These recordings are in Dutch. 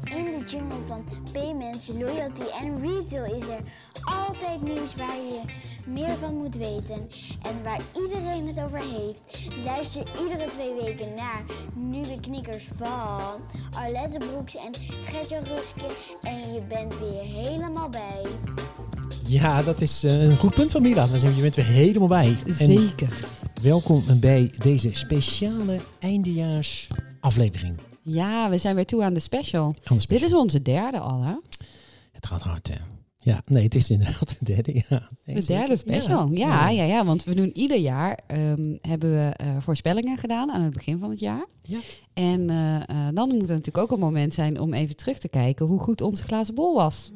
In de jungle van payments, loyalty en retail is er altijd nieuws waar je meer van moet weten en waar iedereen het over heeft. Luister iedere twee weken naar nieuwe knikkers van Arlette Broeks en Gertje Ruske en je bent weer helemaal bij. Ja, dat is eh, een goed punt van Mila. Zijn je bent weer helemaal bij. En Zeker. welkom bij deze speciale eindejaars aflevering. Ja, we zijn weer toe aan de special. Dit is onze derde al, hè? Het gaat hard, hè? Ja, nee, het is inderdaad de derde. Ja. Nee, De derde special. Ja, ja, ja, want we doen ieder jaar ehm, hebben we eh, voorspellingen gedaan aan het begin van het jaar. Ja. En eh, eh, dan moet het natuurlijk ook een moment zijn om even terug te kijken hoe goed onze glazen bol was.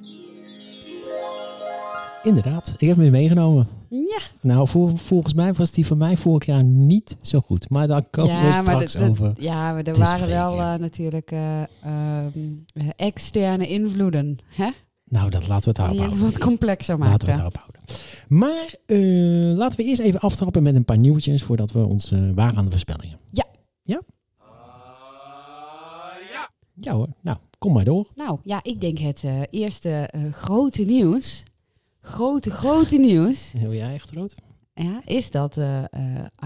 Inderdaad, ik heb hem weer meegenomen. Ja, Nou, voor, volgens mij was die van mij vorig jaar niet zo goed. Maar daar komen we ja maar, straks over. ja, maar er waren wel eh, natuurlijk eh, ehm, eh, externe invloeden. Hè? Nou, dat laten we het daarop houden. wat complexer Laten we het daarop houden. Maar eh, laten we eerst even aftrappen met een paar nieuwtjes voordat we ons wagen aan de voorspellingen. Ja. Ja? Ja hoor. Nou, kom maar door. Nou ja, ik denk het eerste grote nieuws, grote, grote nieuws, Wil jij echt rood? ja, is dat eh,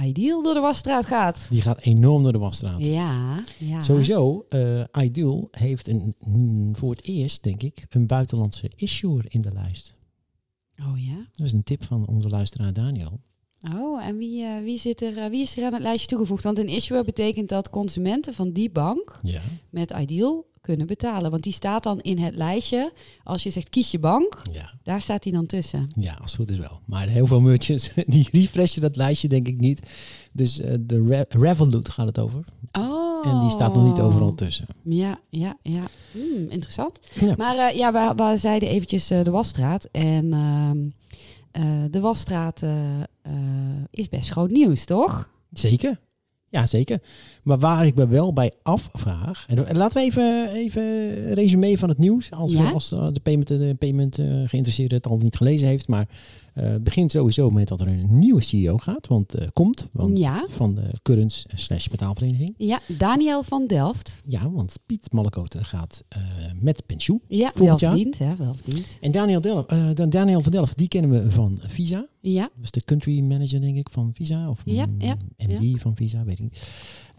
Ideal door de wasstraat gaat. Die gaat enorm door de wasstraat. Ja, ja. Sowieso, eh Ideal heeft een, mm, voor het eerst, denk ik, een buitenlandse issuer in de lijst. Oh ja. Dat is een tip van onze luisteraar Daniel. Oh, en wie, eh, wie, zit er, eh, wie is er aan het lijstje toegevoegd? Want een issuer betekent dat consumenten van die bank Ja. met Ideal kunnen betalen. Want die staat dan in het lijstje. Als je zegt kies je bank, Ja, daar staat hij dan tussen. ja, als het goed is wel. Maar heel veel merchants, die refreshen dat lijstje denk ik niet. Dus eh, de Re- Revolut gaat het over. Oh. En die staat nog niet overal tussen. Ja, ja, ja. Hmm, interessant. Ja. Maar ja, we, we zeiden eventjes de wasstraat. En ehm, eh, de wasstraat eh, eh, is best groot nieuws, toch? Zeker. Ja, zeker. Maar waar ik me wel bij afvraag. En en laten we even, even een resume van het nieuws. Als, Ja? als eh, de payment, de payment eh, geïnteresseerde het al niet gelezen heeft. Maar eh, begint sowieso met dat er een nieuwe CEO gaat. Want eh, komt. Want Ja. Van de Currents slash betaalvereniging. Ja, Daniel van Delft. Ja, want Piet Mallekoten gaat eh, met pensioen. Ja, Volgend wel jaar? verdiend, hè? Wel verdiend. En Daniel, Delft, dan Daniel van Delft, die kennen we van Visa. Ja, Dat is de country manager, denk ik, van Visa. Of Ja, ja, MD van Visa, weet ik niet.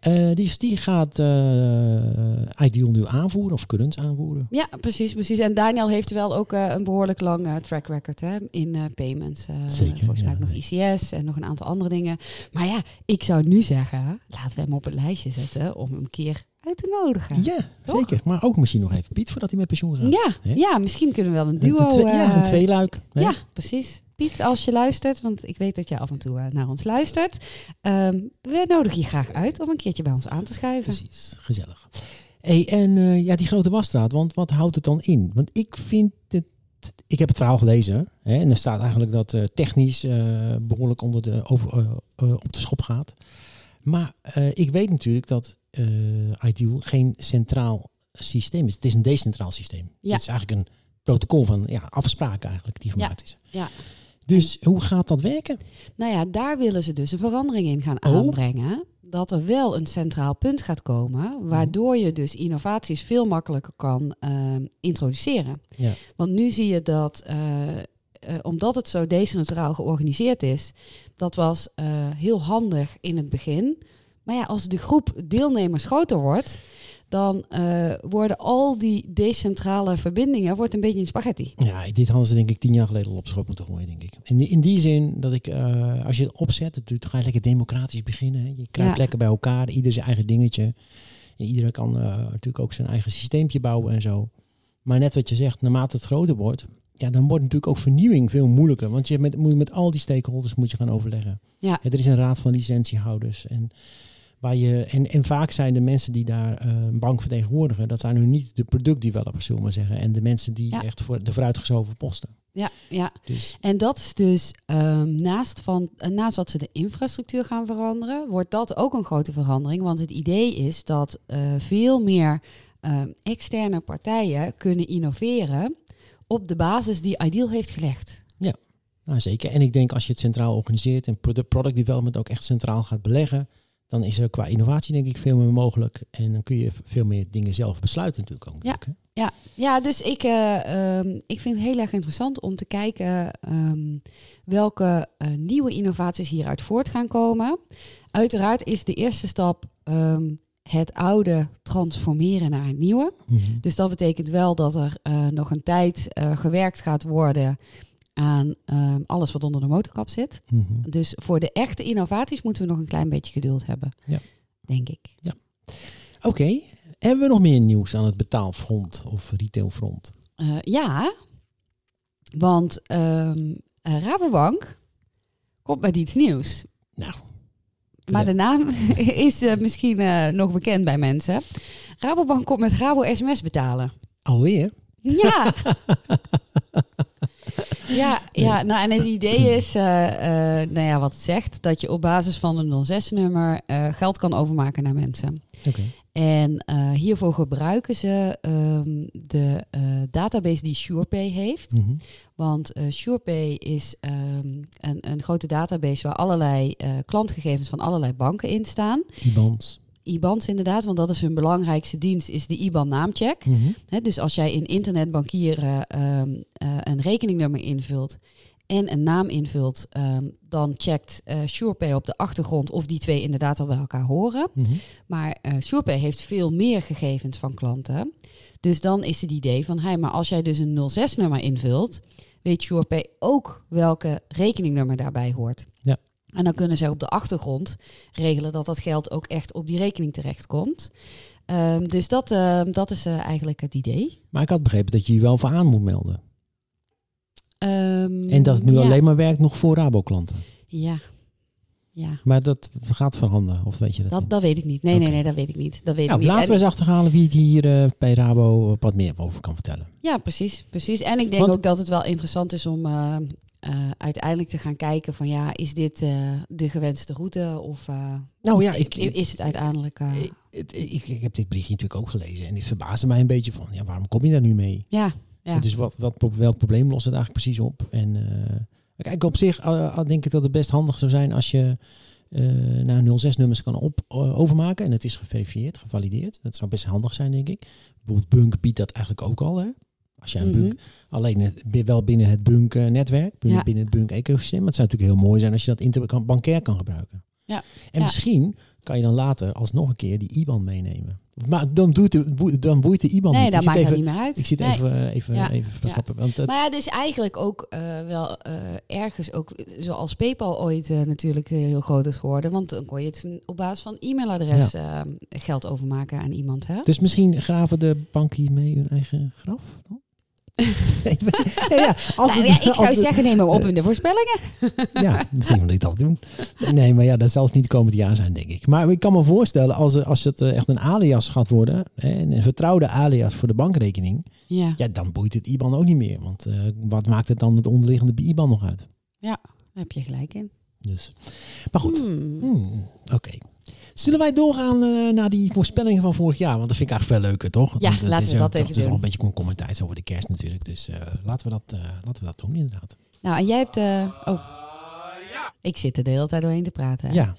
Eh, die, die gaat eh Ideal nu aanvoeren, of Currents aanvoeren. ja precies, precies. En Daniel heeft wel ook eh, een behoorlijk lang track record hè, in payments. Zeker, Volgens mij ja, nog. ICS en nog een aantal andere dingen. Maar ja, ik zou nu zeggen, laten we hem op het lijstje zetten om hem een keer uit te nodigen. Ja, Toch? zeker. Maar ook misschien nog even Piet, voordat hij met pensioen gaat. Ja, ja, misschien kunnen we wel een duo... een twee- ja, een eh, tweeluik. hè? Ja, precies. Piet, als je luistert, want ik weet dat je af en toe eh, naar ons luistert. ehm we nodigen je graag uit om een keertje bij ons aan te schuiven. Precies, gezellig. Hey, en eh, ja, die grote wasstraat, want wat houdt het dan in? Want ik vind het, ik heb het verhaal gelezen hè, en er staat eigenlijk dat technisch eh, behoorlijk onder de, over, op de schop gaat. Maar ik weet natuurlijk dat eh Ideal geen centraal systeem is. Het is een decentraal systeem. Ja. Het is eigenlijk een protocol van ja, afspraken eigenlijk die gemaakt is. Ja. Dus hoe gaat dat werken? Nou ja, daar willen ze dus een verandering in gaan Oh. aanbrengen. Dat er wel een centraal punt gaat komen, waardoor je dus innovaties veel makkelijker kan ehm, introduceren. Ja. Want nu zie je dat, eh, eh, omdat het zo decentraal georganiseerd is, dat was eh, heel handig in het begin. Maar ja, als de groep deelnemers groter wordt, dan eh, worden al die decentrale verbindingen wordt een beetje een spaghetti. Ja, dit hadden ze denk ik tien jaar geleden al op schop moeten gooien, denk ik. In, die- in die zin dat ik, eh, als je het opzet, het doet, ga je lekker democratisch beginnen. hè. Je kruipt Ja. lekker bij elkaar, ieder zijn eigen dingetje. En iedereen kan eh, natuurlijk ook zijn eigen systeempje bouwen en zo. Maar net wat je zegt, naarmate het groter wordt, ja, dan wordt natuurlijk ook vernieuwing veel moeilijker. Want je met, moet met al die stakeholders moet je gaan overleggen. Ja. er is een raad van licentiehouders. En, waar je, en, en vaak zijn de mensen die daar eh, een bank vertegenwoordigen, dat zijn nu niet de productdevelopers, zullen we maar zeggen. En de mensen die Ja. echt voor de vooruitgeschoven posten. Ja, ja. Dus En dat is dus ehm, naast, van, eh, naast dat ze de infrastructuur gaan veranderen, wordt dat ook een grote verandering. Want het idee is dat eh, veel meer ehm, externe partijen kunnen innoveren op de basis die Ideal heeft gelegd. Nou, zeker. En ik denk als je het centraal organiseert en product development ook echt centraal gaat beleggen, dan is er qua innovatie denk ik veel meer mogelijk. En dan kun je veel meer dingen zelf besluiten natuurlijk ook. Ja. Ja, ja dus ik, ehm, ik vind het heel erg interessant om te kijken ehm, welke eh, nieuwe innovaties hieruit voort gaan komen. Uiteraard is de eerste stap ehm, het oude transformeren naar het nieuwe. Mhm. Dus dat betekent wel dat er eh, nog een tijd gewerkt gaat worden aan ehm, alles wat onder de motorkap zit. Mhm. Dus voor de echte innovaties moeten we nog een klein beetje geduld hebben. Ja. Denk ik. Oké, hebben we nog meer nieuws aan het betaalfront of retailfront? Eh, ja, want ehm, eh, Rabobank komt met iets nieuws. Nou, Maar de naam is eh, misschien nog bekend bij mensen. Rabobank komt met Rabo SMS betalen. alweer? Ja. ja, ja, nou en het idee is, eh, eh, nou ja, wat het zegt, dat je op basis van een 06-nummer geld kan overmaken naar mensen. Oké. En eh, hiervoor gebruiken ze ehm, de eh, database die SurePay heeft. Mhm. Want eh SurePay is ehm, een, een grote database waar allerlei eh, klantgegevens van allerlei banken in staan. IBANs. IBANs inderdaad, want dat is hun belangrijkste dienst, is de IBAN-naamcheck. Mhm. Dus als jij in internetbankieren ehm, eh, een rekeningnummer invult en een naam invult, ehm, dan checkt eh SurePay op de achtergrond of die twee inderdaad al bij elkaar horen. Mhm. Maar eh SurePay heeft veel meer gegevens van klanten. Dus dan is het idee van, hey, maar als jij dus een 06-nummer invult, weet SurePay ook welke rekeningnummer daarbij hoort. En dan kunnen zij op de achtergrond regelen dat dat geld ook echt op die rekening terechtkomt. Ehm, dus dat, ehm, dat is eh, eigenlijk het idee. Maar ik had begrepen dat je je wel voor aan moet melden. Ehm, En dat het nu ja. alleen maar werkt nog voor Rabo-klanten. Ja. Ja, Maar dat gaat veranderen, of weet je dat? dat, dat weet ik niet. Nee, nee, nee, dat weet ik niet. Dat weet nou, ik niet. laten we En- eens achterhalen wie het hier eh, bij Rabo wat meer over kan vertellen. Ja, precies, precies. En ik denk Want- ook dat het wel interessant is om eh, uiteindelijk te gaan kijken van ja, is dit eh, de gewenste route of eh, Nou ja, ik, is het uiteindelijk... ik, ik, ik heb dit berichtje natuurlijk ook gelezen en dit verbaasde mij een beetje van, ja, waarom kom je daar nu mee? ja, ja. Dus wat, wat, welk probleem lost het eigenlijk precies op? En kijk, op zich denk ik dat het best handig zou zijn als je naar 06-nummers kan op, overmaken. En het is geverifieerd, gevalideerd. Dat zou best handig zijn, denk ik. Bijvoorbeeld Bunk biedt dat eigenlijk ook al. Hè? Als jij een Mhm. Bunk, alleen wel binnen het Bunk-netwerk, binnen, Ja. binnen het Bunk-ecosysteem. Maar het zou natuurlijk heel mooi zijn als je dat interbankair kan gebruiken. Ja. En Ja. misschien kan je dan later alsnog een keer die IBAN meenemen. Maar dan, doet de, dan boeit de IBAN nee, niet. dat maakt even- niet meer uit. ik zit Nee. even, even, Ja. even verstappen. Want het, Maar ja, dus eigenlijk ook eh, wel eh, ergens ook zoals PayPal ooit eh, natuurlijk eh, heel groot is geworden. Want dan kon je het op basis van e-mailadres eh, geld overmaken aan iemand. Hè? Dus misschien graven de banken hiermee hun eigen graf? dan? Ja, ja, als Nou het- ja, ik als zou het- zeggen, neem hem op in de voorspellingen. Ja, misschien moet ik dat doen. Nee, maar ja, dat zal het niet komend jaar zijn, denk ik. Maar ik kan me voorstellen, als, er- als het eh, echt een alias gaat worden, een vertrouwde alias voor de bankrekening, Ja, ja, dan boeit het IBAN ook niet meer. Want eh, wat maakt het dan het onderliggende IBAN nog uit? daar heb je gelijk in. Dus. Maar goed, Hmm. Hmm, oké. Zullen wij doorgaan eh, naar die voorspellingen van vorig jaar? Want dat vind ik eigenlijk veel leuker, toch? Ja, laten is we dat even Het is wel doen. een beetje komkommertijd over de kerst natuurlijk. Dus eh, laten, we dat, eh, laten we dat doen, inderdaad. Nou, en jij hebt... oh, ik zit er de hele tijd doorheen te praten. hè? Ja,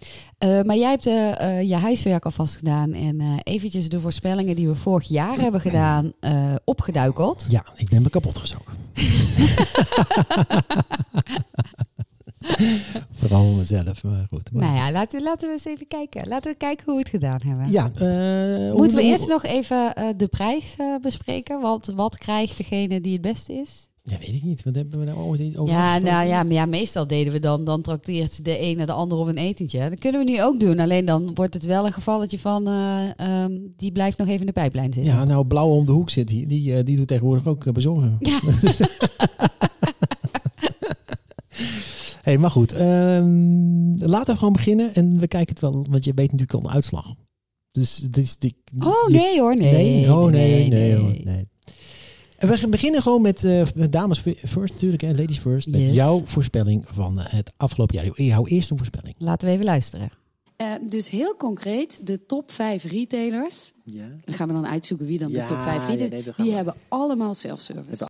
maar jij hebt eh, je huiswerk alvast gedaan en eventjes de voorspellingen die we vorig jaar hebben gedaan opgeduikeld. ja, ik ben me kapot gestoken. Vooral mezelf, maar goed. Maar Nou ja, laten we, laten we eens even kijken. Laten we kijken hoe we het gedaan hebben. Ja, eh, Moeten we eerst nog even eh, de prijs eh, bespreken? Want wat krijgt degene die het beste is? Ja, weet ik niet. Wat hebben we daar ooit iets over Ja, nou ja, maar ja, meestal deden we dan, dan trakteert de ene de ander op een etentje. Dat kunnen we nu ook doen. Alleen dan wordt het wel een gevalletje van, eh, ehm, die blijft nog even in de pijplijn zitten. Ja, nou, Blauw om de hoek zit hier. Die, eh, die doet tegenwoordig ook eh, bezorgen. Ja. hey, maar goed. ehm, laten we gewoon beginnen. En we kijken het wel, want je weet natuurlijk al de uitslag. Dus dit is die, Oh je- nee hoor, nee. Nee, oh nee, nee, hoor, nee. En we gaan beginnen gewoon met eh, met dames first natuurlijk, en ladies first. Met Yes. jouw voorspelling van het afgelopen jaar. Jouw eerste voorspelling. Laten we even luisteren. dus heel concreet, de top 5 retailers. Ja. Dan gaan we dan uitzoeken wie dan de top 5 retailers. die hebben allemaal self-service.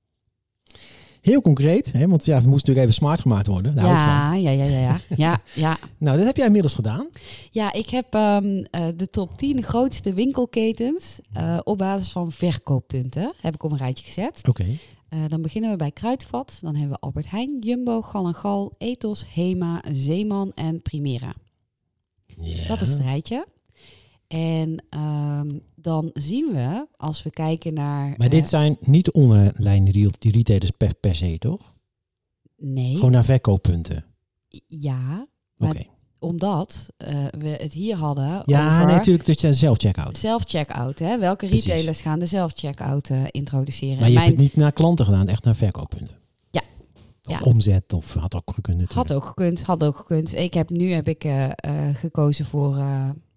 Heel concreet, hè, want ja, het moest natuurlijk even smart gemaakt worden. Daar. Ja, ja, ja, ja, ja. ja, ja. Nou, dat heb jij inmiddels gedaan. Ja, ik heb ehm, eh, de top 10 grootste winkelketens eh, op basis van verkooppunten heb ik op een rijtje gezet. Oké. Eh, dan beginnen we bij Kruidvat. Dan hebben we Albert Heijn, Jumbo, Gal en Gal, Ethos, Hema, Zeeman en Primera. Ja. Dat is het rijtje. En ehm, dan zien we, als we kijken naar... Maar dit eh, zijn niet online retailers per, per se, toch? Nee, Gewoon naar verkooppunten. ja, Oké. Omdat eh, we het hier hadden Ja, over... nee, natuurlijk. Dus zelf-checkout. Self-checkout, hè? Welke Precies. retailers gaan de self-checkout eh, introduceren? Maar je Mijn hebt het niet naar klanten gedaan, echt naar verkooppunten. Ja. Of Ja. omzet, of had ook gekund natuurlijk. had ook gekund, had ook gekund. Ik heb nu heb ik gekozen voor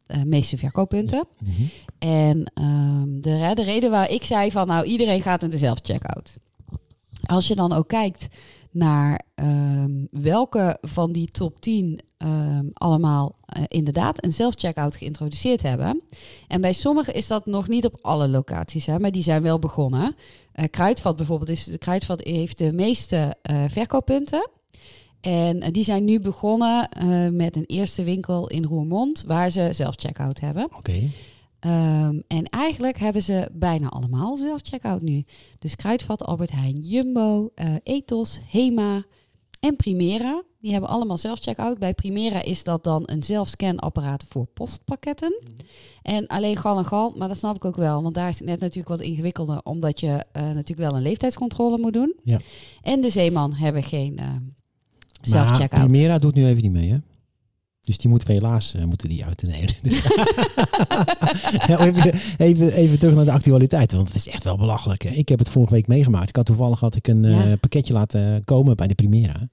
eh, meeste verkooppunten. Mhm. En ehm, de, de reden waar ik zei van nou iedereen gaat naar de self-checkout. Als je dan ook kijkt naar ehm, welke van die top 10 ehm, allemaal eh, inderdaad een self-checkout geïntroduceerd hebben. En bij sommigen is dat nog niet op alle locaties, hè, maar die zijn wel begonnen. Eh, Kruidvat bijvoorbeeld, is, de Kruidvat heeft de meeste verkooppunten. En eh, die zijn nu begonnen eh, met een eerste winkel in Roermond, waar ze zelf-checkout hebben. Oké. Ehm, en eigenlijk hebben ze bijna allemaal zelf-checkout nu. Dus Kruidvat, Albert Heijn, Jumbo, eh, Ethos, Hema en Primera. Die hebben allemaal zelf-checkout. Bij Primera is dat dan een zelfscanapparaat voor postpakketten. En alleen Gal en Gal, maar dat snap ik ook wel. Want daar is het net natuurlijk wat ingewikkelder. Omdat je natuurlijk wel een leeftijdscontrole moet doen. Ja. En de Zeeman hebben geen Maar zelf-checkout. Primera doet nu even niet mee, hè? Dus die moeten we helaas eh, moeten die uit. Nee, dus- even, even, even terug naar de actualiteit, want het is echt wel belachelijk. Hè? Ik heb het vorige week meegemaakt. Ik had toevallig had ik een eh, pakketje laten komen bij de Primera.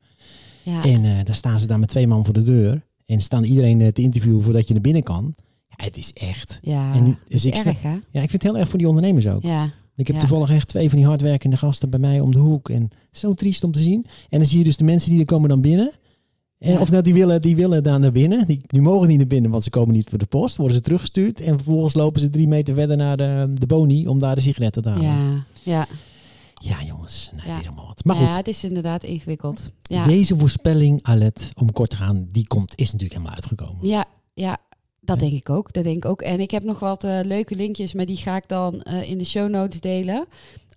Ja, En eh daar staan ze daar met twee man voor de deur. En staan iedereen te interviewen voordat je naar binnen kan. Ja, het is echt. ja en dus is ik erg hè? Ja, ik vind het heel erg voor die ondernemers ook. Ja, Ik heb Ja. toevallig echt twee van die hardwerkende gasten bij mij om de hoek. En zo triest om te zien. En dan zie je dus de mensen die er komen dan binnen. En, Ja. Of nou, die willen, die willen daar naar binnen. Die, die mogen niet naar binnen, want ze komen niet voor de post. Worden ze teruggestuurd. En vervolgens lopen ze drie meter verder naar de, de boni om daar de sigaretten te halen. Ja, ja, ja. jongens, Ja. het is allemaal wat. Maar ja, goed, het is inderdaad ingewikkeld. Ja, deze voorspelling, Alet, om kort te gaan, die komt, is natuurlijk helemaal uitgekomen. ja, ja dat denk ik ook. Dat denk ik ook. En ik heb nog wat eh, leuke linkjes, maar die ga ik dan eh, in de show notes delen.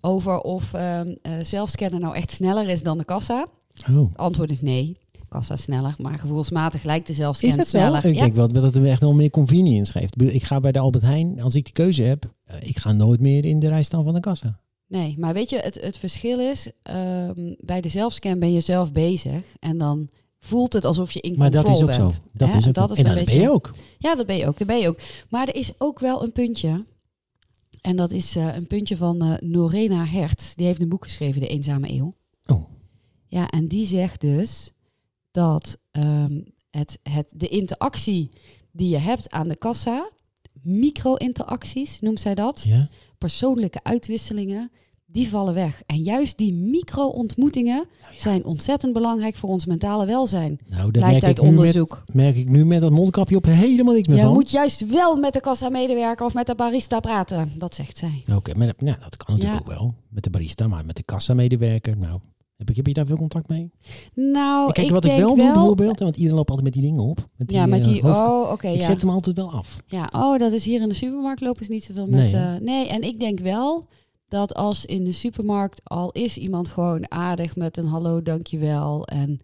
Over of ehm eh, zelfscannen nou echt sneller is dan de kassa. Oh. Het antwoord is nee. Kassa sneller, maar gevoelsmatig lijkt de Is zelfscan sneller. Ik ja. denk wel dat het echt wel meer convenience geeft. Ik ga bij de Albert Heijn, als ik die keuze heb, ik ga nooit meer in de rij staan van de kassa. Nee, maar weet je, het, het verschil is, ehm, bij de zelfscan ben je zelf bezig en dan voelt het alsof je in Maar dat control is ook bent. zo. Dat Hè? is ook dat is en een dat beetje, ben je ook. Ja, dat ben je ook. Dat ben je ook. Maar er is ook wel een puntje. En dat is eh, een puntje van eh Norena Hertz. Die heeft een boek geschreven, De Eenzame Eeuw. Oh. Ja, en die zegt dus dat ehm, het, het, de interactie die je hebt aan de kassa, micro-interacties noemt zij dat, Ja? persoonlijke uitwisselingen, die vallen weg. En juist die micro-ontmoetingen zijn ontzettend belangrijk voor ons mentale welzijn. Nou, daar Blijkt merk uit ik, nu met, onderzoek. merk ik nu met dat mondkapje op helemaal niks meer Je van. moet juist wel met de kassa-medewerker of met de barista praten. Dat zegt zij. Oké, maar dat, nou, dat kan natuurlijk Ja. ook wel. Met de barista, maar met de kassamedewerker. Nou, heb, ik, heb je daar veel contact mee? Nou, Kijk, ik wat ik wel wel doe bijvoorbeeld, want iedereen loopt altijd met die dingen op. Met die, ja, met eh, die. hoofd- Oh, oké. ik ja. zet hem altijd wel af. ja. Oh, dat is hier in de supermarkt lopen ze niet zoveel met. Nee, nee, en ik denk wel dat als in de supermarkt al is iemand gewoon aardig met een hallo, dankjewel. En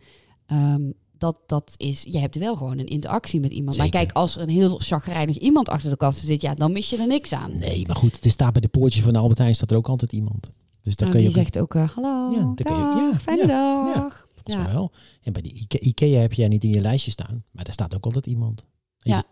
ehm, dat, dat is, je hebt wel gewoon een interactie met iemand. Maar kijk, als er een heel chagrijnig iemand achter de kassa zit, ja, dan mis je er niks aan. Nee, maar goed, er staat bij de poortjes van de Albert Heijn staat er ook altijd iemand. Dus dan Nou, kun je die ook, zegt ook eh, hallo, Ja, dan kun je- dag, ja, fijne ja, dag. volgens ja. mij wel. En bij de Ike- Ikea heb jij niet in je lijstje staan, maar daar staat ook altijd iemand. Ja. Je- je Ja.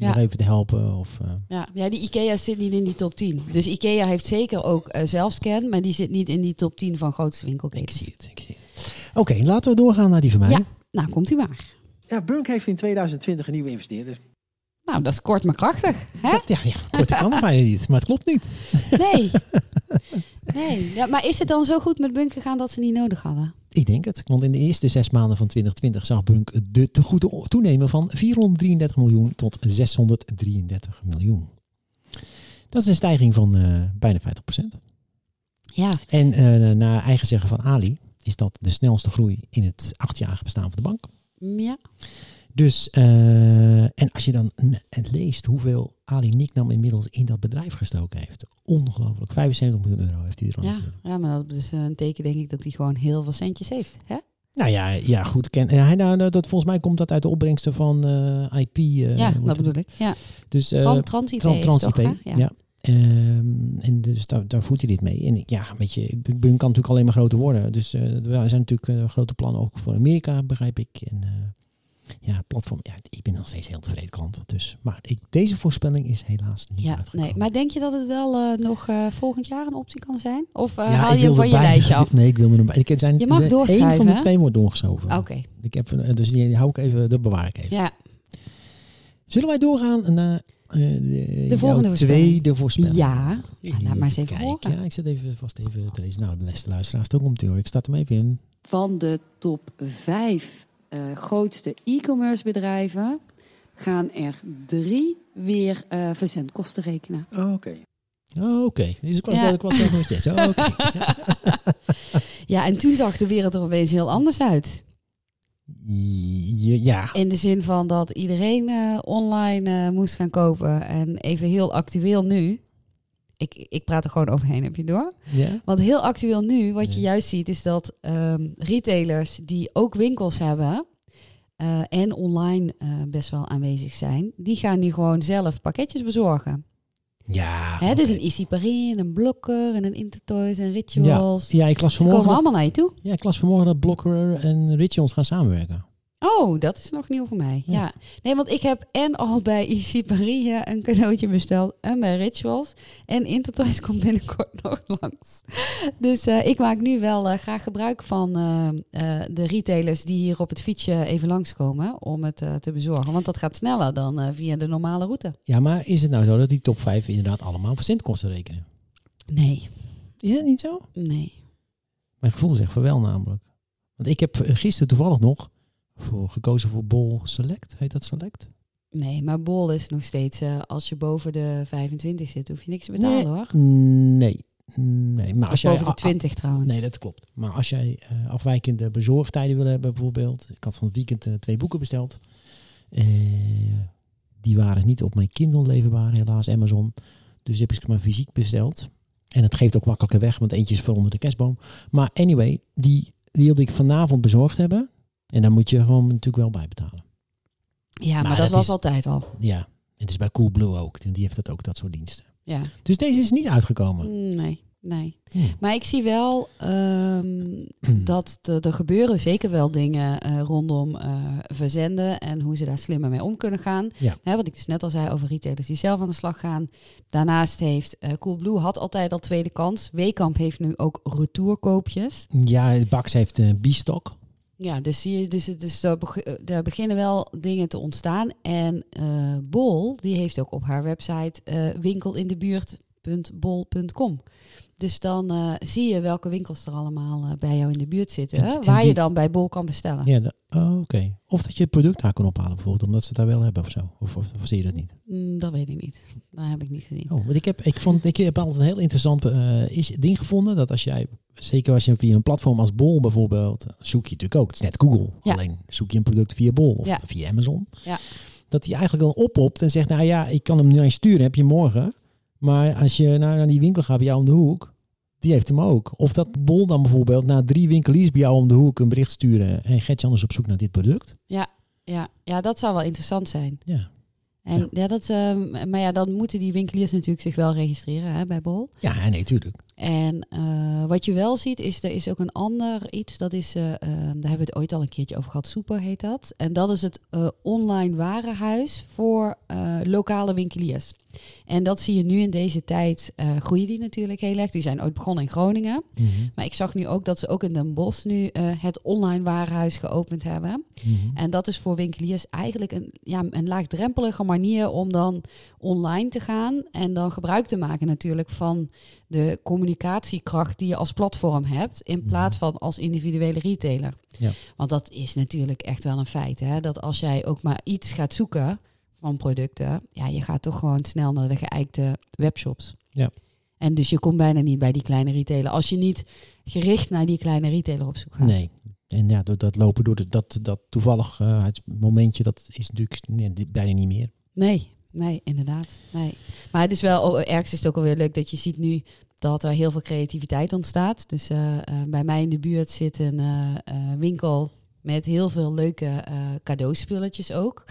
Nog even te helpen of... eh, Ja, ja, die IKEA zit niet in die top 10. Dus IKEA heeft zeker ook eh, zelfscan, maar die zit niet in die top 10 van grootste ik winkelketens. zie het, ik zie het. Oké, laten we doorgaan naar die van mij. Ja. Nou, komt u maar. Ja, Bunk heeft in 2020 een nieuwe investeerder. Nou, dat is kort maar krachtig. Hè? Dat, ja, ja, kort kan het bijna niet, maar het klopt niet. Nee. Nee. Ja, maar is het dan zo goed met Bunk gegaan dat ze niet nodig hadden? Ik denk het, want in de eerste zes maanden van 2020 zag Bunk de tegoeden toenemen van 433 miljoen tot 633 miljoen. Dat is een stijging van eh, bijna 50%. Ja. En eh naar eigen zeggen van Ali, is dat de snelste groei in het achtjarige bestaan van de bank. Ja. Dus, eh, en als je dan leest hoeveel Ali Nicknam inmiddels in dat bedrijf gestoken heeft. Ongelooflijk. 75 miljoen euro heeft hij er al. Ja, ja, maar dat is een teken denk ik dat hij gewoon heel veel centjes heeft. Hè? Nou ja, ja goed. Ken, ja, hij- nou, dat, volgens mij komt dat uit de opbrengsten van eh, IP. eh, ja, dat bedoel ik. Ja. Dus, eh, Tran- Trans IP, ja. Ja. Ehm, en dus daar, daar voert hij dit mee. En ik- ja, weet je, Bun kan natuurlijk alleen maar groter worden. Dus eh, er zijn natuurlijk eh, grote plannen ook voor Amerika, begrijp ik. En eh, ja, platform. Ja, ik ben nog steeds heel tevreden klant. Dus, maar ik, deze voorspelling is helaas niet Ja, uitgekomen. nee. Maar denk je dat het wel eh, nog eh, volgend jaar een optie kan zijn? Of eh, Ja, haal je hem van je erbij- lijstje af? Nee, ik wil er nog bij. Ik, het zijn Je mag de, Eén van de twee wordt doorgeschoven. Oké. Ik heb, dus die hou ik even, dat bewaar ik even. Ja. Zullen wij doorgaan naar eh, de, jouw volgende voorspelling. tweede voorspelling? Ja. Nou, laat maar eens even Kijk, horen. Ja, ik zet even vast even te lezen. Nou, de beste luisteraars, ook om te horen. Ik start hem even in. Van de top 5 grootste e-commerce bedrijven gaan er drie weer eh, verzendkosten rekenen. Oké. Oh, Oké, dus ik was, Ja. ik was zelf nog steeds. Oh, Oké. ja, en toen zag de wereld er opeens heel anders uit. Ja, ja. In de zin van dat iedereen eh, online eh, moest gaan kopen. En even heel actueel nu. Ik, ik praat er gewoon overheen, heb je door? ja. Want heel actueel nu, wat je Ja. juist ziet, is dat ehm, retailers die ook winkels hebben eh, en online eh, best wel aanwezig zijn, die gaan nu gewoon zelf pakketjes bezorgen. Ja, Hè, Dus een Easy Paris een Blokker en een Intertoys en ja. Rituals. ja, ik las Ze komen vanmorgen, allemaal naar je toe. ja, ik las vanmorgen dat Blocker en Rituals gaan samenwerken. Oh, dat is nog nieuw voor mij. Ja. Ja. Nee, want ik heb en al bij Paris eh, een cadeautje besteld en bij Rituals. En Intertoys komt binnenkort nog langs. Dus eh, ik maak nu wel eh, graag gebruik van eh, de retailers die hier op het fietsje even langskomen om het te bezorgen. Want dat gaat sneller dan via de normale route. Ja, maar is het nou zo dat die top 5 inderdaad allemaal verzendkosten rekenen? Nee, Is dat niet zo? nee. Mijn gevoel zegt voor wel namelijk. Want ik heb gisteren toevallig nog voor gekozen voor Bol Select. Heet dat Select? Nee, maar Bol is nog steeds, eh, als je boven de 25 zit, hoef je niks te betalen Nee. hoor. Nee. Nee, maar als Of jij... boven de ah, 20 trouwens. Nee, dat klopt. Maar als jij eh, afwijkende bezorgtijden wil hebben, bijvoorbeeld. Ik had van het weekend eh, twee boeken besteld. Die waren niet op mijn Kindle leverbaar, helaas, Amazon. Dus heb ik ze maar fysiek besteld. En het geeft ook makkelijker weg, want eentje is voor onder de kerstboom. Maar anyway, die, die wilde ik vanavond bezorgd hebben. En daar moet je gewoon natuurlijk wel bij betalen. Ja, maar, Maar dat, dat was is- altijd al. Ja, het is bij Coolblue ook. Die heeft dat ook, dat soort diensten. Ja. Dus deze is niet uitgekomen. Nee, nee. Hmm. Maar ik zie wel ehm, dat er gebeuren zeker wel dingen eh, rondom eh, verzenden en hoe ze daar slimmer mee om kunnen gaan. Ja. Hè, wat ik dus net al zei over retailers die zelf aan de slag gaan. Daarnaast heeft eh, Coolblue had altijd al tweede kans. Weekamp heeft nu ook retourkoopjes. Ja, Bax heeft een B-stock. Ja, dus, zie je, dus, dus beg- eh, beginnen wel dingen te ontstaan. En eh, Bol, die heeft ook op haar website eh winkelindebuurt.bol.com. Dus dan eh, zie je welke winkels er allemaal eh, bij jou in de buurt zitten. En- hè, en waar je dan bij Bol kan bestellen. Ja, oh, oké. Of dat je het product daar kan ophalen bijvoorbeeld, omdat ze het daar wel hebben of zo. Of, of, of zie je dat niet? Mm, dat weet ik niet. Dat heb ik niet gezien. Oh, want ik heb, ik vond, ik heb altijd een heel interessant eh, is, ding gevonden. Dat als jij, zeker als je via een platform als Bol bijvoorbeeld, zoek je natuurlijk ook. Het is net Google. Ja. Alleen zoek je een product via Bol of Ja. via Amazon. Ja. Dat die eigenlijk dan oppopt en zegt, nou ja, ik kan hem nu aan je sturen, heb je morgen. Maar als je naar, naar die winkel gaat bij jou om de hoek, die heeft hem ook. Of dat Bol dan bijvoorbeeld na drie winkeliers bij jou om de hoek een bericht sturen. En Gertjan is op zoek naar dit product. Ja, ja, dat zou wel interessant zijn. Ja. En Ja. ja. dat, ehm, maar ja, dan moeten die winkeliers natuurlijk zich wel registreren hè, bij Bol. Ja, nee, tuurlijk. En eh, wat je wel ziet, is er is ook een ander iets. Dat is, eh, eh, daar hebben we het ooit al een keertje over gehad. Super heet dat. En dat is het eh, online warenhuis voor lokale winkeliers. En dat zie je nu in deze tijd. groeien die natuurlijk heel erg. Die zijn ooit begonnen in Groningen. Mhm. Maar ik zag nu ook dat ze ook in Den Bosch nu het online warenhuis geopend hebben. Mhm. En dat is voor winkeliers eigenlijk een, ja, een laagdrempelige manier om dan online te gaan. En dan gebruik te maken natuurlijk van de communicatiekracht die je als platform hebt. In Mhm. plaats van als individuele retailer. Ja. Want dat is natuurlijk echt wel een feit. Hè? Dat als jij ook maar iets gaat zoeken van producten. Ja, je gaat toch gewoon snel naar de geëikte webshops. Ja. En dus je komt bijna niet bij die kleine retailer als je niet gericht naar die kleine retailer op zoek gaat. Nee. En ja, door dat lopen door de, dat, dat toevallig eh, het momentje, dat is natuurlijk nee, bijna niet meer. Nee, nee, inderdaad. Nee. Maar het is wel, oh, ergens is het ook alweer leuk dat je ziet nu dat er heel veel creativiteit ontstaat. Dus eh, eh, bij mij in de buurt zit een eh, winkel met heel veel leuke eh cadeauspulletjes ook.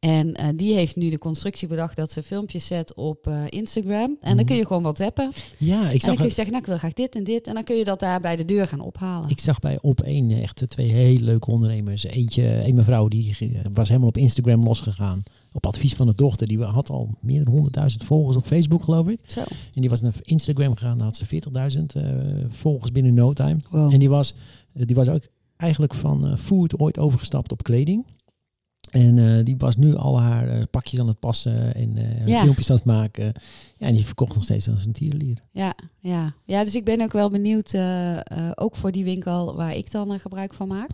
En die heeft nu de constructie bedacht dat ze filmpjes zet op Instagram. En dan Mhm. kun je gewoon wat tappen. Ja, ik en dan zag, kun je zeggen, nou ik wil graag dit en dit. En dan kun je dat daar bij de deur gaan ophalen. ik zag bij op één echt twee hele leuke ondernemers. Eentje, een mevrouw die was helemaal op Instagram losgegaan. Op advies van de dochter. Die had al meer dan 100.000 volgers op Facebook, geloof ik. Zo. En die was naar Instagram gegaan. Daar had ze 40.000 eh, volgers binnen no time. Wow. En die was, eh, die was ook eigenlijk van eh, food ooit overgestapt op kleding. En die was nu al haar pakjes aan het passen en Ja. filmpjes aan het maken. Ja, en die verkocht nog steeds als een tierenlier. Ja, ja. ja, dus ik ben ook wel benieuwd, ook voor die winkel waar ik dan gebruik van maak.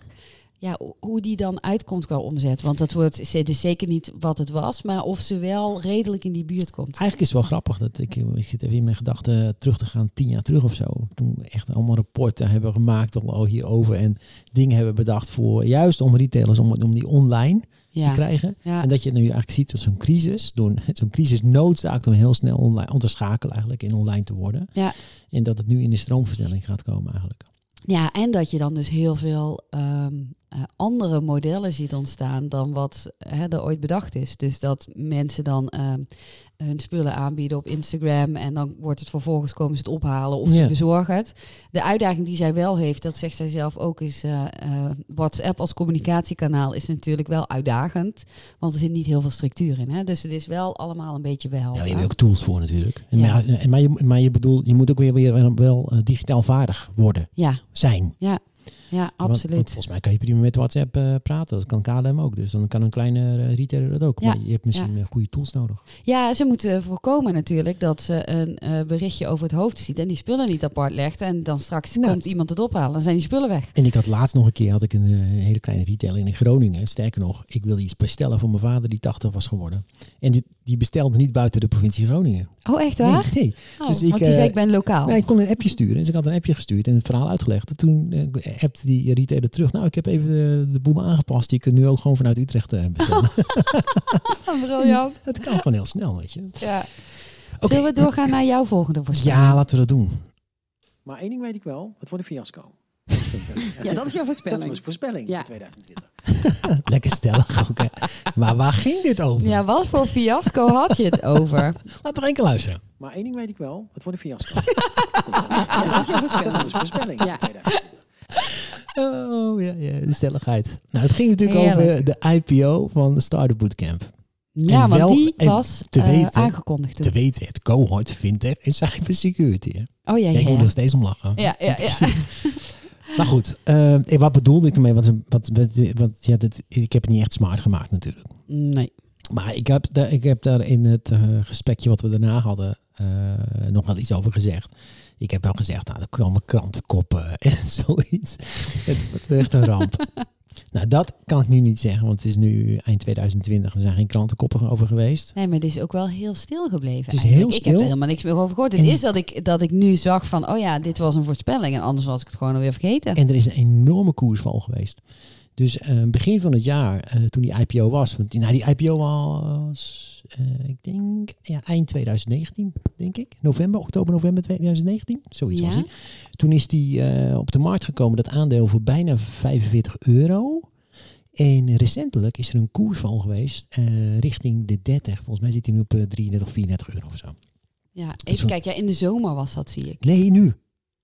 Ja, ho- hoe die dan uitkomt qua omzet. Want dat wordt het is zeker niet wat het was, maar of ze wel redelijk in die buurt komt. Eigenlijk is het wel grappig dat ik, ik zit even in mijn gedachten terug te gaan, tien jaar terug of zo. Toen we echt allemaal rapporten hebben gemaakt al al hierover en dingen hebben bedacht voor juist om retailers om, om die online te krijgen. ja, En dat je nu eigenlijk ziet dat zo'n crisis, zo'n crisis noodzaakt om heel snel online, om te schakelen eigenlijk in online te worden. Ja. En dat het nu in de stroomversnelling gaat komen eigenlijk. Ja, en dat je dan dus heel veel ehm, eh, andere modellen ziet ontstaan dan wat hè, er ooit bedacht is. Dus dat mensen dan ehm, hun spullen aanbieden op Instagram en dan wordt het vervolgens komen ze het ophalen of ze Ja. bezorgen het. De uitdaging die zij wel heeft, dat zegt zij zelf ook, is eh, eh, WhatsApp als communicatiekanaal is natuurlijk wel uitdagend, want er zit niet heel veel structuur in. Hè? Dus het is wel allemaal een beetje wel. Ja, je hebt ook tools voor natuurlijk. En Ja. maar, ja, en maar, je, maar je bedoelt, je moet ook weer, weer wel eh, digitaal vaardig worden, ja, zijn. ja, ja, absoluut. Want, volgens mij kan je prima met WhatsApp eh, praten. Dat kan KLM ook. Dus dan kan een kleine eh, retailer dat ook. Ja. Maar je hebt misschien eh, goede tools nodig. Ja, ze moeten voorkomen natuurlijk dat ze een eh, berichtje over het hoofd ziet en die spullen niet apart legt. En dan straks Nou. komt iemand het ophalen en zijn die spullen weg. En ik had laatst nog een keer had ik een, hele kleine retailer in Groningen. Sterker nog, ik wilde iets bestellen voor mijn vader die 80 was geworden. En die, die bestelde niet buiten de provincie Groningen. Oh, echt waar? Nee, nee. Oh, Dus ik, want die zei ik ben lokaal. Nee, ik kon een appje sturen. Dus ik had een appje gestuurd en het verhaal uitgelegd. En toen eh, die retailer terug. Nou, ik heb even de, de boel aangepast. Je kunt nu ook gewoon vanuit Utrecht eh, bestellen. Briljant. het kan gewoon heel snel, weet je. Ja. Oké. Zullen we doorgaan naar jouw volgende voorspelling? Ja, laten we dat doen. Maar één ding weet ik wel. Het wordt een fiasco. Ja, dat is jouw voorspelling. Dat was voorspelling Ja. voor 2020. Lekker stellig ook, hè. Maar waar ging dit over? Ja, wat voor fiasco had je het over? Laat toch één keer luisteren. Maar één ding weet ik wel. Het wordt een fiasco. Ja, dat is jouw voorspelling. Dat was voorspelling Ja. voor 2020. Oh, ja, ja, de stelligheid. Nou, het ging natuurlijk Heerlijk. over de IPO van de Startup Bootcamp. Ja, En want die was te eh, weten- aangekondigd Te weten, het cohort fintech en cybersecurity. Hè? Oh ja, Ja, ik moet ja. nog steeds om lachen. Ja, ja, ja. Maar goed, eh, wat bedoelde ik ermee? Wat, wat, wat, wat, ja, dit, ik heb het niet echt smart gemaakt natuurlijk. Nee. Maar ik heb, daar, ik heb daar in het eh, gesprekje wat we daarna hadden nog wel iets over gezegd. Ik heb wel gezegd, nou, er komen krantenkoppen en zoiets. Het wordt echt een ramp. nou, dat kan ik nu niet zeggen, want het is nu eind 2020. Er zijn geen krantenkoppen over geweest. Nee, maar het is ook wel heel stil gebleven. Het is eigenlijk. heel Ik heb stil. er helemaal niks meer over gehoord. Het is dat ik, dat ik nu zag van, oh ja, dit was een voorspelling. En anders was ik het gewoon alweer vergeten. En er is een enorme koersval geweest. Dus eh, begin van het jaar, eh, toen die IPO was, want die- nou, die IPO was, eh, ik denk, ja, eind 2019, denk ik. November, oktober, november 2019, zoiets was die. Toen is die op de markt gekomen, dat aandeel voor bijna 45 euro. En recentelijk is er een koersval geweest eh, richting de 30. Volgens mij zit hij nu op eh, 33, 34 euro of zo. Ja, is even kijken. Ja, in de zomer was dat, zie ik. Nee, nu.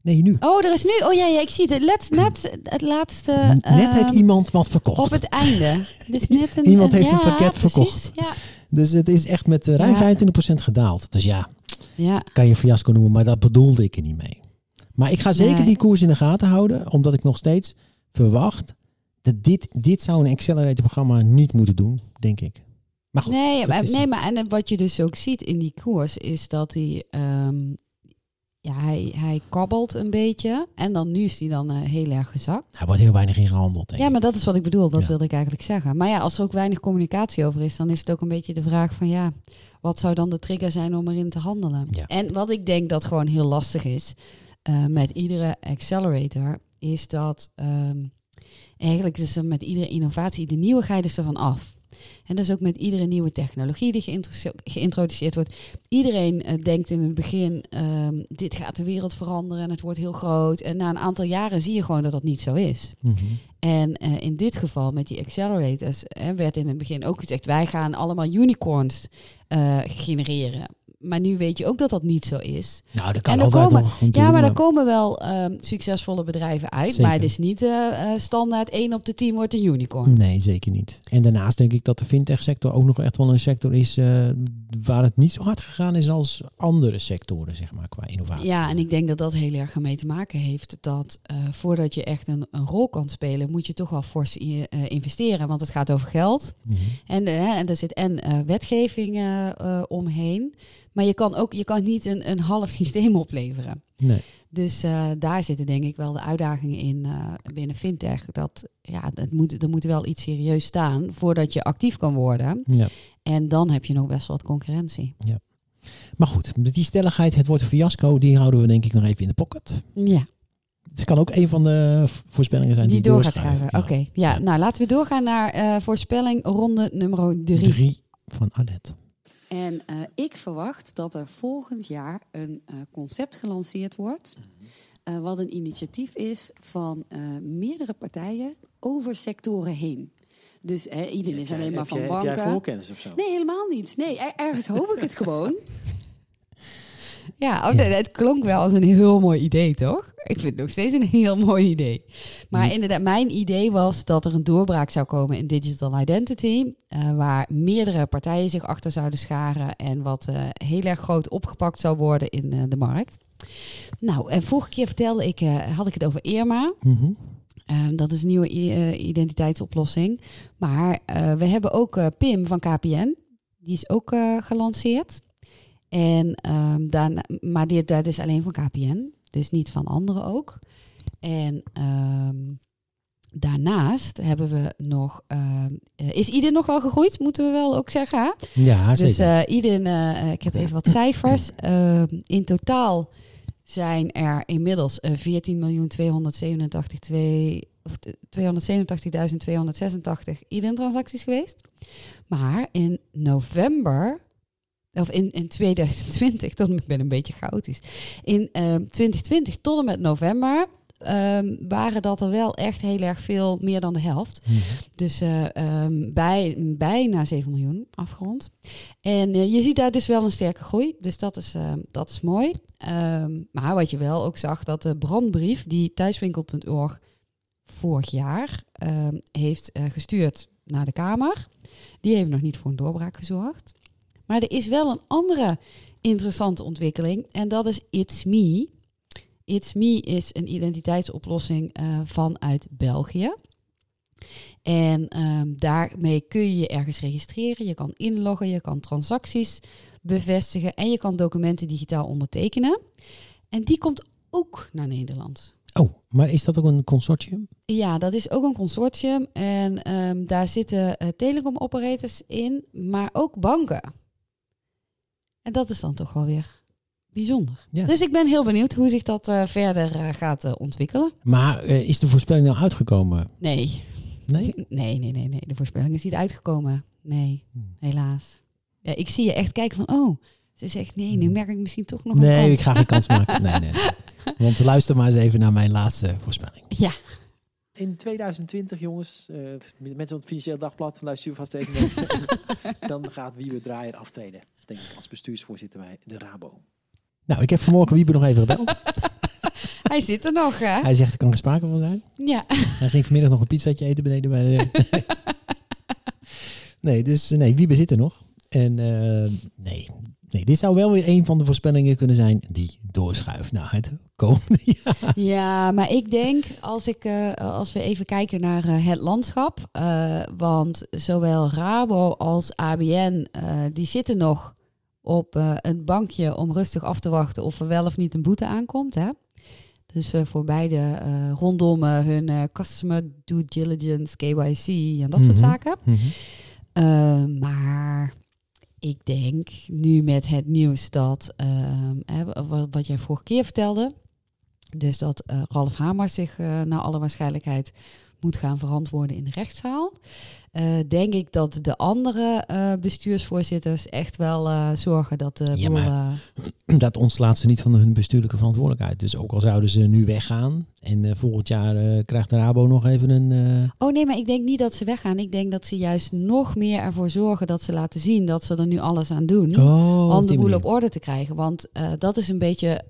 Nee, nu. Oh, er is nu... Oh ja, ja ik zie het. Let, net het laatste... Net heeft ehm, iemand wat verkocht. Op het einde. Dus net een, Iemand heeft ja, een pakket precies. verkocht. Ja, Dus het is echt met eh, ruim Ja. 25% gedaald. Dus ja, ja. kan je fiasco noemen, maar dat bedoelde ik er niet mee. Maar ik ga zeker Nee. die koers in de gaten houden, omdat ik nog steeds verwacht dat dit, dit zou een accelerator programma niet moeten doen, denk ik. Maar goed, Nee, maar, nee, maar en wat je dus ook ziet in die koers is dat die... ehm, ja, hij, hij kabbelt een beetje. En dan nu is hij dan eh, heel erg gezakt. Hij wordt heel weinig in gehandeld. denk Ja, maar dat is wat ik bedoel. Dat Ja. wilde ik eigenlijk zeggen. Maar ja, als er ook weinig communicatie over is, dan is het ook een beetje de vraag van ja, wat zou dan de trigger zijn om erin te handelen? Ja. En wat ik denk dat gewoon heel lastig is eh, met iedere accelerator, is dat ehm, eigenlijk is er met iedere innovatie de nieuwigheid is ervan af. En dat is ook met iedere nieuwe technologie die geïntroduce- geïntroduceerd wordt. Iedereen eh, denkt in het begin, ehm, dit gaat de wereld veranderen en het wordt heel groot. En na een aantal jaren zie je gewoon dat dat niet zo is. Mhm. En eh, in dit geval met die accelerators hè, werd in het begin ook gezegd: wij gaan allemaal unicorns eh, genereren. Maar nu weet je ook dat dat niet zo is. Nou, dat kan En er altijd komen- nog. natuurlijk, Ja, maar er komen wel ehm, succesvolle bedrijven uit. Zeker. Maar het is niet eh, eh, standaard 1 op de 10 wordt een unicorn. Nee, zeker niet. En daarnaast denk ik dat de fintech-sector ook nog echt wel een sector is eh, waar het niet zo hard gegaan is als andere sectoren, zeg maar, qua innovatie. Ja, en ik denk dat dat heel erg ermee te maken heeft dat voordat je echt een, een rol kan spelen, moet je toch wel fors i- eh, investeren. Want het gaat over geld. Mhm. En, en er zit en wetgeving omheen. Maar je kan ook je kan niet een, een half systeem opleveren. Nee. Dus eh, daar zitten denk ik wel de uitdagingen in eh, binnen fintech. Dat ja, het moet, er moet wel iets serieus staan voordat je actief kan worden. Ja. En dan heb je nog best wel wat concurrentie. Maar goed, die stelligheid, het wordt een fiasco, die houden we denk ik nog even in de pocket. Ja, Het kan ook een van de voorspellingen zijn die, die door gaat. Oké, Ja. ja. Nou, laten we doorgaan naar eh, voorspelling ronde nummer drie. Drie van Adet. En eh, ik verwacht dat er volgend jaar een eh, concept gelanceerd wordt. eh, wat een initiatief is van meerdere partijen over sectoren heen. Dus hè, iedereen is alleen maar van banken. voorkennis of zo? Nee, helemaal niet. Nee, er- ergens hoop ik het gewoon. Ja, oh, het klonk wel als een heel mooi idee, toch? Ik vind het nog steeds een heel mooi idee. Maar inderdaad, mijn idee was dat er een doorbraak zou komen in digital identity, eh, waar meerdere partijen zich achter zouden scharen en wat eh, heel erg groot opgepakt zou worden in eh, de markt. Nou, en vorige keer vertelde ik, had ik het over Irma. Mhm. Eh, dat is een nieuwe identiteitsoplossing. Maar we hebben ook PIM van KPN. Die is ook gelanceerd. En, daarna, maar dit, dat is alleen van KPN. Dus niet van anderen ook. En ehm, daarnaast hebben we nog... ehm, eh, is Iden nog wel gegroeid? Moeten we wel ook zeggen. hè? Ja, zeker. Dus eh Iden, eh, ik heb even wat cijfers. In totaal zijn er inmiddels eh 14.287.286 of t- 287.286 Iden-transacties geweest. Maar in november, of in, in 2020, tot, ik ben een beetje chaotisch. In ehm, 2020 tot en met november ehm, waren dat er wel echt heel erg veel, meer dan de helft. Mhm. Dus eh, ehm, bij, bijna 7 miljoen afgerond. En eh, je ziet daar dus wel een sterke groei. Dus dat is, dat is mooi. Ehm, maar wat je wel ook zag, dat de brandbrief die thuiswinkel.org vorig jaar ehm, heeft eh, gestuurd naar de Kamer, die heeft nog niet voor een doorbraak gezorgd. Maar er is wel een andere interessante ontwikkeling en dat is It's Me. It's Me is een identiteitsoplossing eh, vanuit België. En ehm, daarmee kun je je ergens registreren. Je kan inloggen, je kan transacties bevestigen en je kan documenten digitaal ondertekenen. En die komt ook naar Nederland. Oh, maar is dat ook een consortium? Ja, dat is ook een consortium. En ehm, daar zitten eh telecom-operators in, maar ook banken. En dat is dan toch wel weer bijzonder. Ja. Dus ik ben heel benieuwd hoe zich dat eh, verder eh, gaat eh, ontwikkelen. Maar is de voorspelling nou uitgekomen? Nee. Nee? Nee, nee, nee, nee. De voorspelling is niet uitgekomen. Nee, Hmm. helaas. Ja, ik zie je echt kijken van, oh, ze zegt nee, nu merk ik misschien toch nog een Hmm. Nee, ik ga geen kans maken. Nee, nee, nee. Want luister maar eens even naar mijn laatste voorspelling. Ja, In 2020, jongens, eh, mensen van het Financieel Dagblad, luister vast even mee. Dan gaat Wiebe Draaier aftreden, denk ik, als bestuursvoorzitter bij de Rabo. Nou, ik heb vanmorgen Wiebe nog even gebeld. hij zit er nog, hè? Hij zegt, er kan geen sprake van zijn. Ja. Hij ging vanmiddag nog een pizzaatje eten beneden bij de... nee, dus eh, nee, Wiebe zit er nog. En eh, nee, nee, dit zou wel weer een van de voorspellingen kunnen zijn die doorschuift naar het komende jaar. Ja, maar ik denk als, ik, eh, als we even kijken naar eh, het landschap. eh, want zowel Rabo als ABN, die zitten nog op een bankje om rustig af te wachten of er wel of niet een boete aankomt. Hè? Dus voor beide rondom hun customer due diligence, KYC en dat soort Mhm. zaken. Mhm. Maar ik denk nu met het nieuws dat, ehm, wat, jij vorige keer vertelde, dus dat eh, Ralf Hamers zich eh, naar alle waarschijnlijkheid moet gaan verantwoorden in de rechtszaal. eh, denk ik dat de andere bestuursvoorzitters echt wel zorgen dat de Ja, boel, Dat ontslaat ze niet van hun bestuurlijke verantwoordelijkheid. Dus ook al zouden ze nu weggaan en eh, volgend jaar eh, krijgt de Rabo nog even een... eh, Oh nee, maar ik denk niet dat ze weggaan. Ik denk dat ze juist nog meer ervoor zorgen dat ze laten zien dat ze er nu alles aan doen. oh, om de boel op orde te krijgen. Want dat is een beetje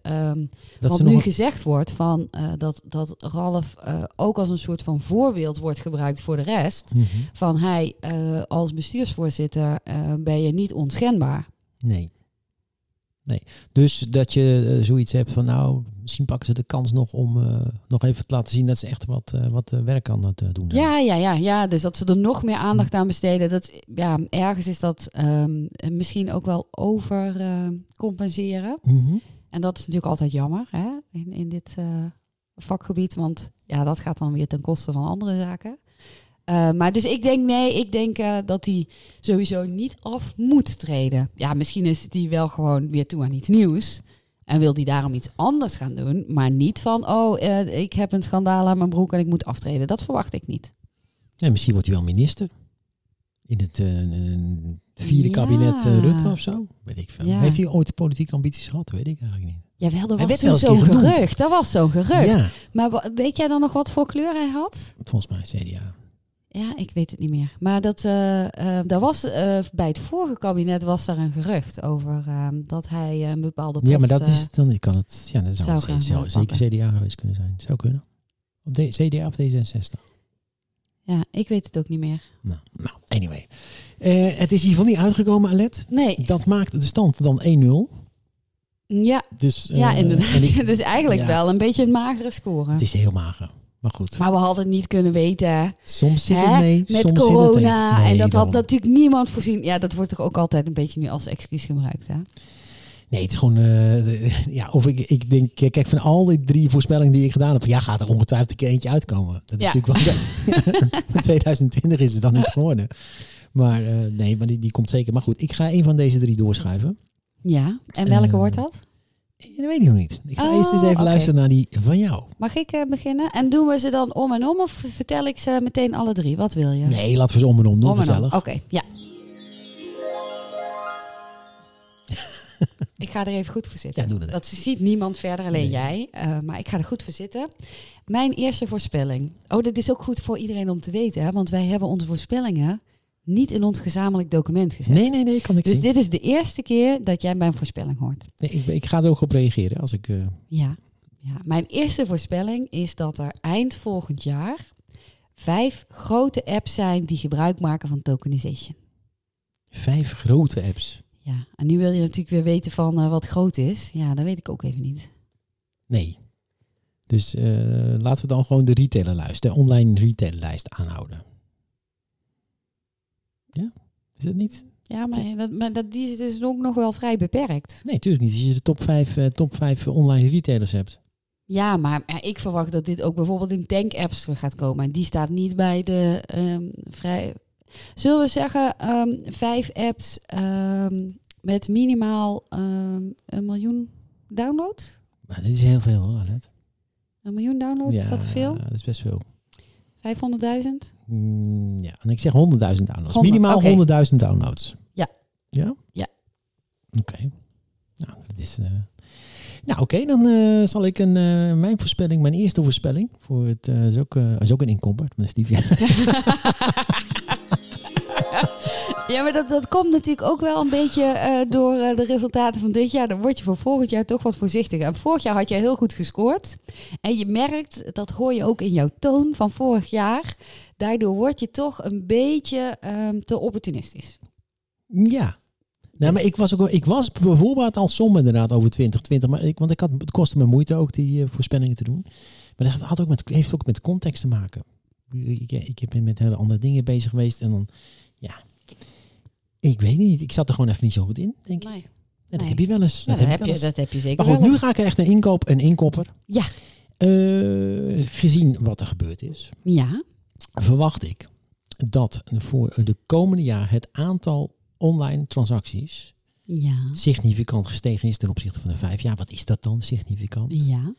Dat wat nu nog gezegd wordt: van, dat, dat Ralf ook als een soort van voorbeeld wordt gebruikt voor de rest. Mhm. Van hij als bestuursvoorzitter ben je niet onschendbaar. Nee. Nee. Dus dat je eh, zoiets hebt van nou, misschien pakken ze de kans nog om eh, nog even te laten zien dat ze echt wat, eh, wat werk aan het doen zijn. Ja, ja, ja, ja. Dus dat ze er nog meer aandacht aan besteden. Dat, ja, ergens is dat ehm, misschien ook wel over compenseren. Mhm. En dat is natuurlijk altijd jammer hè? In, in dit vakgebied. Want ja, dat gaat dan weer ten koste van andere zaken. Eh, maar dus ik denk, nee, ik denk eh, dat hij sowieso niet af moet treden. Ja, misschien is hij wel gewoon weer toe aan iets nieuws. En wil hij daarom iets anders gaan doen. Maar niet van, oh, eh, ik heb een schandaal aan mijn broek en ik moet aftreden. Dat verwacht ik niet. Ja, misschien wordt hij wel minister. In het vierde Ja. kabinet Rutte of zo. Weet ik veel. Ja. Heeft hij ooit politieke ambities gehad? Weet ik eigenlijk niet. Jawel, dat Hij was toen zo'n gerucht. Dat was zo'n gerucht. Ja, Maar weet jij dan nog wat voor kleur hij had? volgens mij CDA. Ja, ik weet het niet meer. Maar dat, eh, eh, daar was, eh, bij het vorige kabinet was daar een gerucht over eh, dat hij een bepaalde post... Ja, maar dat is het dan. Ik kan het. Ja, dat zou, zou zeker. CDA geweest kunnen zijn. Zou kunnen. Op D- CDA of D66. ja, ik weet het ook niet meer. Nou, nou anyway. Het is geval niet uitgekomen, Alet. Nee, Dat maakt de stand dan 1-0. ja, Dus, ja inderdaad. en ik- het is eigenlijk ja. wel een beetje een magere score. het is heel mager. Maar goed. Maar we hadden het niet kunnen weten. soms zit hè, het mee, Met soms zit het corona. Nee, en dat had natuurlijk niemand voorzien. Ja, dat wordt toch ook altijd een beetje nu als excuus gebruikt. Hè? Nee, het is gewoon... eh, de- ja, of ik, ik denk... Kijk, van al die drie voorspellingen die ik gedaan heb... Ja, gaat er ongetwijfeld een keer eentje uitkomen. Dat is Ja. natuurlijk wel... In 2020 is het dan niet geworden. Maar eh, nee, maar die, die komt zeker. Maar goed, ik ga een van deze drie doorschuiven. Ja, en welke Eh, wordt dat? Dat weet ik nog niet. Ik ga Oh, eerst eens even oké. luisteren naar die van jou. Mag ik eh, beginnen? En doen we ze dan om en om of vertel ik ze meteen alle drie? Wat wil je? Nee, laten we ze om en om doen. om gezellig. Oké, ja. ik ga er even goed voor zitten. Ja, doe dat. Dat ziet niemand verder, alleen Nee. jij. Eh, maar ik ga er goed voor zitten. Mijn eerste voorspelling. Oh, dit is ook goed voor iedereen om te weten. Hè? Want wij hebben onze voorspellingen niet in ons gezamenlijk document gezet. Nee, nee, nee, kan ik Dus zien. dit is de eerste keer dat jij mijn voorspelling hoort. Nee, ik, ik ga er ook op reageren als ik... eh, Ja. ja. Mijn eerste voorspelling is dat er eind volgend jaar vijf grote apps zijn die gebruik maken van tokenization. vijf grote apps. Ja, en nu wil je natuurlijk weer weten van eh, wat groot is. Ja, dat weet ik ook even niet. Nee. Dus eh, laten we dan gewoon de retailerlijst, de online retailerlijst aanhouden. Ja? Is dat niet? Ja, maar, dat, maar dat, die is dus ook nog wel vrij beperkt. Nee, natuurlijk niet. Als je de top 5, eh, top 5 online retailers hebt. Ja, maar ja, ik verwacht dat dit ook bijvoorbeeld in tank-apps terug gaat komen. En die staat niet bij de ehm, vrij... Zullen we zeggen ehm, vijf apps ehm, met minimaal een miljoen downloads? Maar dit is heel veel hoor. Een miljoen downloads, is dat te veel? dat is best veel. 500.000? Mm, ja, en ik zeg 100.000 downloads. 100, Minimaal oké. 100.000 downloads. Ja. Ja? Ja. Oké. Nou, dat is... eh, Nou, oké, dan eh, zal ik een, eh, mijn voorspelling, mijn eerste voorspelling, voor het, is, ook, is ook een inkomper, met Steve. Ja, maar dat, dat komt natuurlijk ook wel een beetje eh, door eh, de resultaten van dit jaar. Dan word je voor volgend jaar toch wat voorzichtiger. En vorig jaar had jij heel goed gescoord. En je merkt, dat hoor je ook in jouw toon van vorig jaar. Daardoor word je toch een beetje ehm, te opportunistisch. Ja. Nou, maar ik was, ook, ik was bijvoorbeeld al som inderdaad over 2020. Maar ik, want ik had, het kostte me moeite ook die eh, voorspellingen te doen. Maar dat had ook met, heeft ook met context te maken. Ik, ik ben met hele andere dingen bezig geweest. En dan, ik weet niet. Ik zat er gewoon even niet zo goed in, denk ik. Nee. dat Nee. heb je wel eens. Dat dat, heb je wel eens. dat heb je zeker Maar goed, wel nu eens. ga ik er echt een inkoop, een inkopper. Ja. Eh, gezien wat er gebeurd is, Ja. verwacht ik dat voor de komende jaar het aantal online transacties Ja. significant gestegen is ten opzichte van de vijf jaar. Wat is dat dan significant? Ja.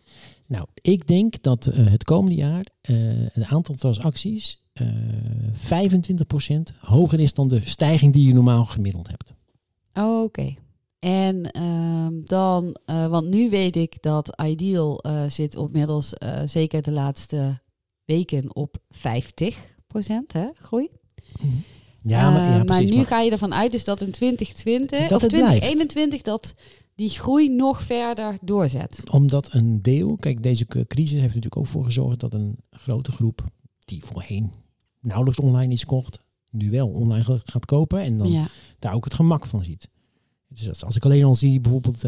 Nou, ik denk dat eh, het komende jaar eh, het aantal transacties 25% hoger is dan de stijging die je normaal gemiddeld hebt. Oké. En ehm, dan, eh, want nu weet ik dat Ideal eh, zit op middels eh, zeker de laatste weken op 50% hè, groei. Ja, maar, ja, nu maar- ga je ervan uit dus dat in 2020 Dat of het blijft. 2021 dat die groei nog verder doorzet. Omdat een deel, kijk, deze crisis heeft natuurlijk ook voor gezorgd dat een grote groep die voorheen nauwelijks online iets kocht, nu wel online ga- gaat kopen en dan Ja. daar ook het gemak van ziet. Dus als- ik alleen al zie bijvoorbeeld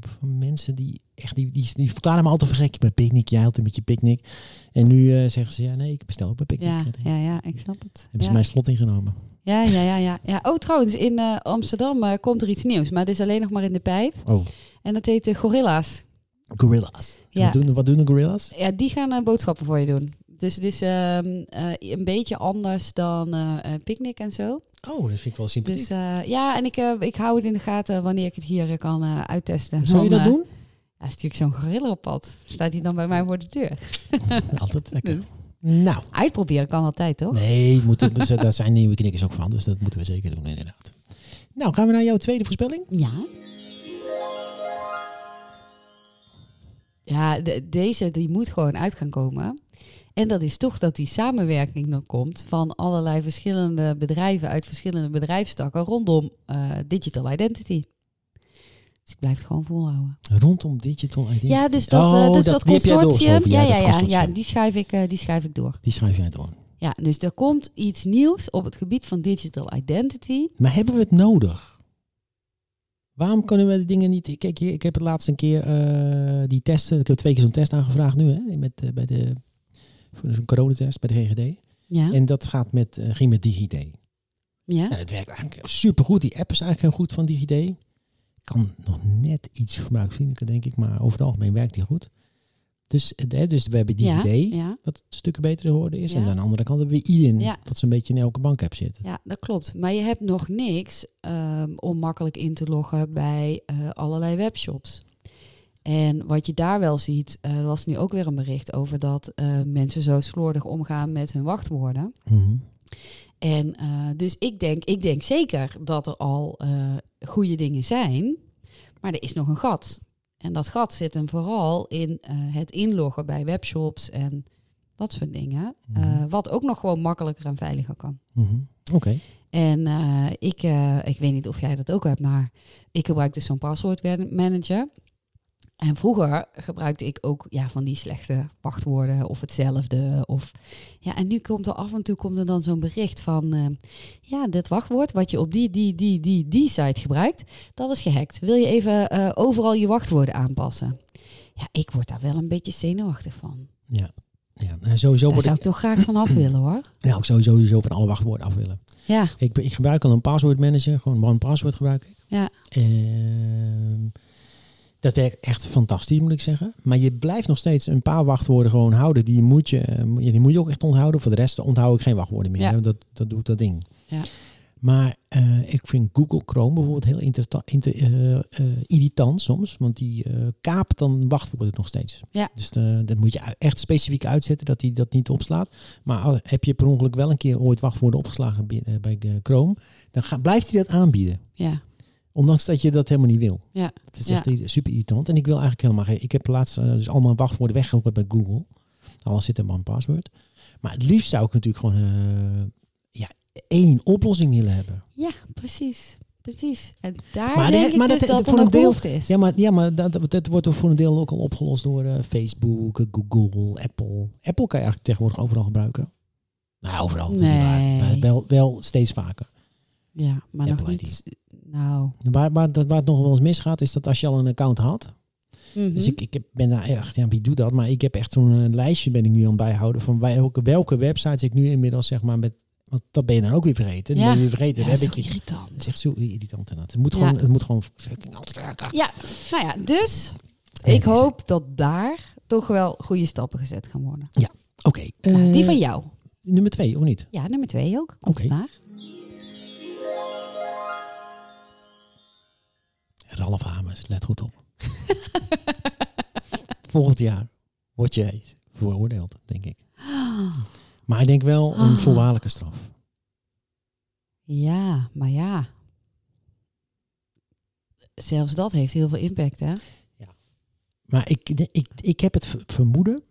van mensen die echt, die, die, die verklaren me altijd voor gek bij picknick. Jij altijd met je picknick. En nu eh, zeggen ze, ja nee, ik bestel ook bij picknick. Ja, Hebben ja, ja, ik snap het. ze Ja. mijn slot ingenomen. Ja, ja, ja, ja, ja. Oh, trouwens, in eh, Amsterdam komt er iets nieuws, maar het is alleen nog maar in de pijp. Oh, En dat heet de Gorilla's. gorillas. Ja. Wat, doen, wat doen de gorillas? Ja, die gaan boodschappen voor je doen. Dus het is ehm, eh, een beetje anders dan eh picknick en zo. Oh, dat vind ik wel sympathiek. Dus eh, ja, en ik, ik hou het in de gaten wanneer ik het hier kan uittesten. Zou je dat doen? Ja, stuur ik zo'n gorilla op pad. Staat die dan bij mij voor de deur? Altijd lekker. Dus Nou, Uitproberen kan altijd, toch? nee, eh, daar zijn nieuwe knikkers ook van. Dus dat moeten we zeker doen, inderdaad. Nou, gaan we naar jouw tweede voorspelling? Ja. Ja, de- deze die moet gewoon uit gaan komen. En dat is toch dat die samenwerking dan komt van allerlei verschillende bedrijven uit verschillende bedrijfstakken rondom eh, digital identity. Dus ik blijf het gewoon volhouden. Rondom digital identity. Ja, dus dat, Oh, eh, dus dat- consortium. Ja, ja, ja, ja, die schrijf ik, eh, die schrijf ik door. Die schrijf jij door. Ja, dus er komt iets nieuws op het gebied van digital identity. Maar hebben we het nodig? Waarom kunnen we de dingen niet... Kijk, ik heb het laatst een keer die testen... Ik heb twee keer zo'n test aangevraagd nu, hè, met, bij de, voor zo'n coronatest bij de GGD. Ja, En dat gaat met, eh, ging met DigiD. ja. Nou, dat werkt eigenlijk supergoed. Die app is eigenlijk heel goed van DigiD. Kan nog net iets gebruiksvriendelijker, denk ik. Maar over het algemeen werkt die goed. Dus, eh, hè, dus we hebben ja, DigiD, ja. wat stukken beter geworden is. Ja. En aan de andere kant hebben we IDIN, Ja. wat zo'n beetje in elke bank-app zit. Ja, dat klopt. Maar je hebt nog niks ehm, om makkelijk in te loggen bij eh, allerlei webshops. En wat je daar wel ziet, eh, er was nu ook weer een bericht over dat eh, mensen zo slordig omgaan met hun wachtwoorden. Mhm. En eh, dus ik denk, ik denk zeker dat er al goede dingen zijn, maar er is nog een gat. En dat gat zit hem vooral in het inloggen bij webshops en dat soort dingen. Mhm. Wat ook nog gewoon makkelijker en veiliger kan. Mhm. Oké. En ik, ik weet niet of jij dat ook hebt, maar ik gebruik dus zo'n paswoordmanager. En vroeger gebruikte ik ook ja, van die slechte wachtwoorden of hetzelfde. Of, ja, en nu komt er af en toe komt er dan zo'n bericht van... eh, ja, dit wachtwoord wat je op die, die, die, die, die site gebruikt, dat is gehackt. Wil je even eh, overal je wachtwoorden aanpassen? Ja, ik word daar wel een beetje zenuwachtig van. Ja. Ja, nou, sowieso Daar zou ik, ik toch graag van af willen hoor. ja, ik zou sowieso van alle wachtwoorden af willen. Ja, Ik, ik gebruik al een passwordmanager, gewoon one password gebruik ik. Ja. Ehm, dat werkt echt fantastisch, moet ik zeggen. Maar je blijft nog steeds een paar wachtwoorden gewoon houden. Die moet je, eh, die moet je ook echt onthouden. Voor de rest onthoud ik geen wachtwoorden meer. Ja. Dat, dat doet dat ding. Ja. Maar eh, ik vind Google Chrome bijvoorbeeld heel inter- eh, irritant soms. Want die kaapt dan wachtwoorden nog steeds. Ja. Dus dat moet je echt specifiek uitzetten dat hij dat niet opslaat. Maar heb je per ongeluk wel een keer ooit wachtwoorden opgeslagen bi- bij eh, Chrome, dan ga- blijft hij dat aanbieden. ja, Ondanks dat je dat helemaal niet wil. Ja. Het is echt super irritant. En ik wil eigenlijk helemaal geen... Ik heb laatst eh, dus allemaal wachtwoorden weggegooid bij Google. Alles zit in mijn password. Maar het liefst zou ik natuurlijk gewoon eh, ja, één oplossing willen hebben. Ja, precies. Precies. En daar Maar denk de- ik maar dus dat- dat, voor er een deel- is. Ja, maar, ja, maar dat, dat, dat wordt voor een deel ook al opgelost door eh, Facebook, Google, Apple. Apple kan je eigenlijk tegenwoordig overal gebruiken. Nou, overal. dat waar. Nee. Maar wel, wel steeds vaker. Ja, maar nog Apple niet... Nou... Waar, waar, dat- waar het nog wel eens misgaat, is dat als je al een account had, mhm. Dus ik, ik heb- ben daar echt, ja, wie doet dat? Maar ik heb echt zo'n eh, lijstje ben ik nu aan het bijhouden van welke, welke websites ik nu inmiddels zeg maar met Want dat ben je dan ook weer vergeten. Dan Ja. ben je weer vergeten. Ja, zo hebben ik- irritant. het is echt zo irritant inderdaad. Het moet Ja. gewoon, het moet gewoon fucking altijd werken. Ja, nou ja, dus Ja, ik die is- hoop dat daar toch wel goede stappen gezet gaan worden. Oké, Nou, eh, die van jou. nummer twee, of niet? Ja, nummer twee ook. Komt Oké. vandaag. Ralf Hamers, let goed op. Volgend jaar word jij veroordeeld, denk ik. Maar ik denk wel een Ah. voorwaardelijke straf. Ja, maar ja. Zelfs dat heeft heel veel impact, hè? Maar ik, ik, ik heb het vermoeden.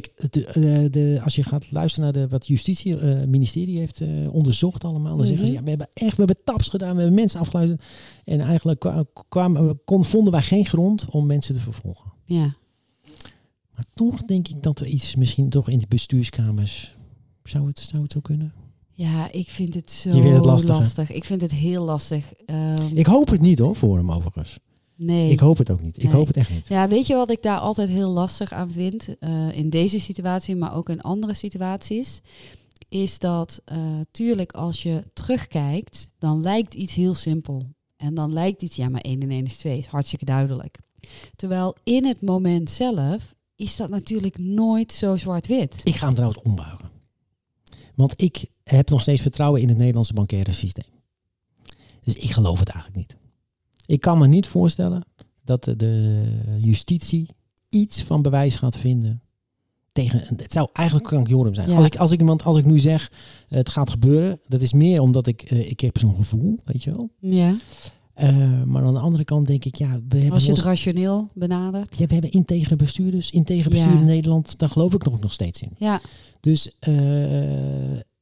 Kijk, de, de, de- als je gaat luisteren naar de, wat justitie eh, ministerie heeft eh, onderzocht allemaal, dan zeggen ze, Mhm. ja, we hebben echt, we hebben taps gedaan, we hebben mensen afgeluisterd. En eigenlijk kwa- kwamen, kon, vonden wij geen grond om mensen te vervolgen. Ja. Maar toch denk ik dat er iets misschien toch in de bestuurskamers, zou het, zou het zo kunnen? Ja, ik vind het zo Je vindt het lastig, lastig. Ik vind het heel lastig. Ehm, Ik hoop het niet hoor, voor hem overigens. Nee. Ik hoop het ook niet. Ik Nee. hoop het echt niet. Ja, weet je wat ik daar altijd heel lastig aan vind? eh, in deze situatie, maar ook in andere situaties. Is dat, eh, tuurlijk, als je terugkijkt, dan lijkt iets heel simpel. En dan lijkt iets, ja, maar 1 en 1 is 2. Is hartstikke duidelijk. Terwijl in het moment zelf is dat natuurlijk nooit zo zwart-wit. Ik ga hem trouwens ombuigen. Want ik heb nog steeds vertrouwen in het Nederlandse bankaire systeem. Dus ik geloof het eigenlijk niet. Ik kan me niet voorstellen dat de- justitie iets van bewijs gaat vinden tegen. Het zou eigenlijk krankjorum zijn. Ja. Als, ik, als, ik, want als ik nu zeg het gaat gebeuren, dat is meer omdat ik, eh, ik heb zo'n gevoel, weet je wel. Ja. Eh, maar aan de andere kant denk ik, ja, we hebben, Als je het rationeel benadert. ja, we hebben integere bestuurders. Integere bestuur Ja. in Nederland, daar geloof ik nog, nog steeds in. Ja, Dus eh,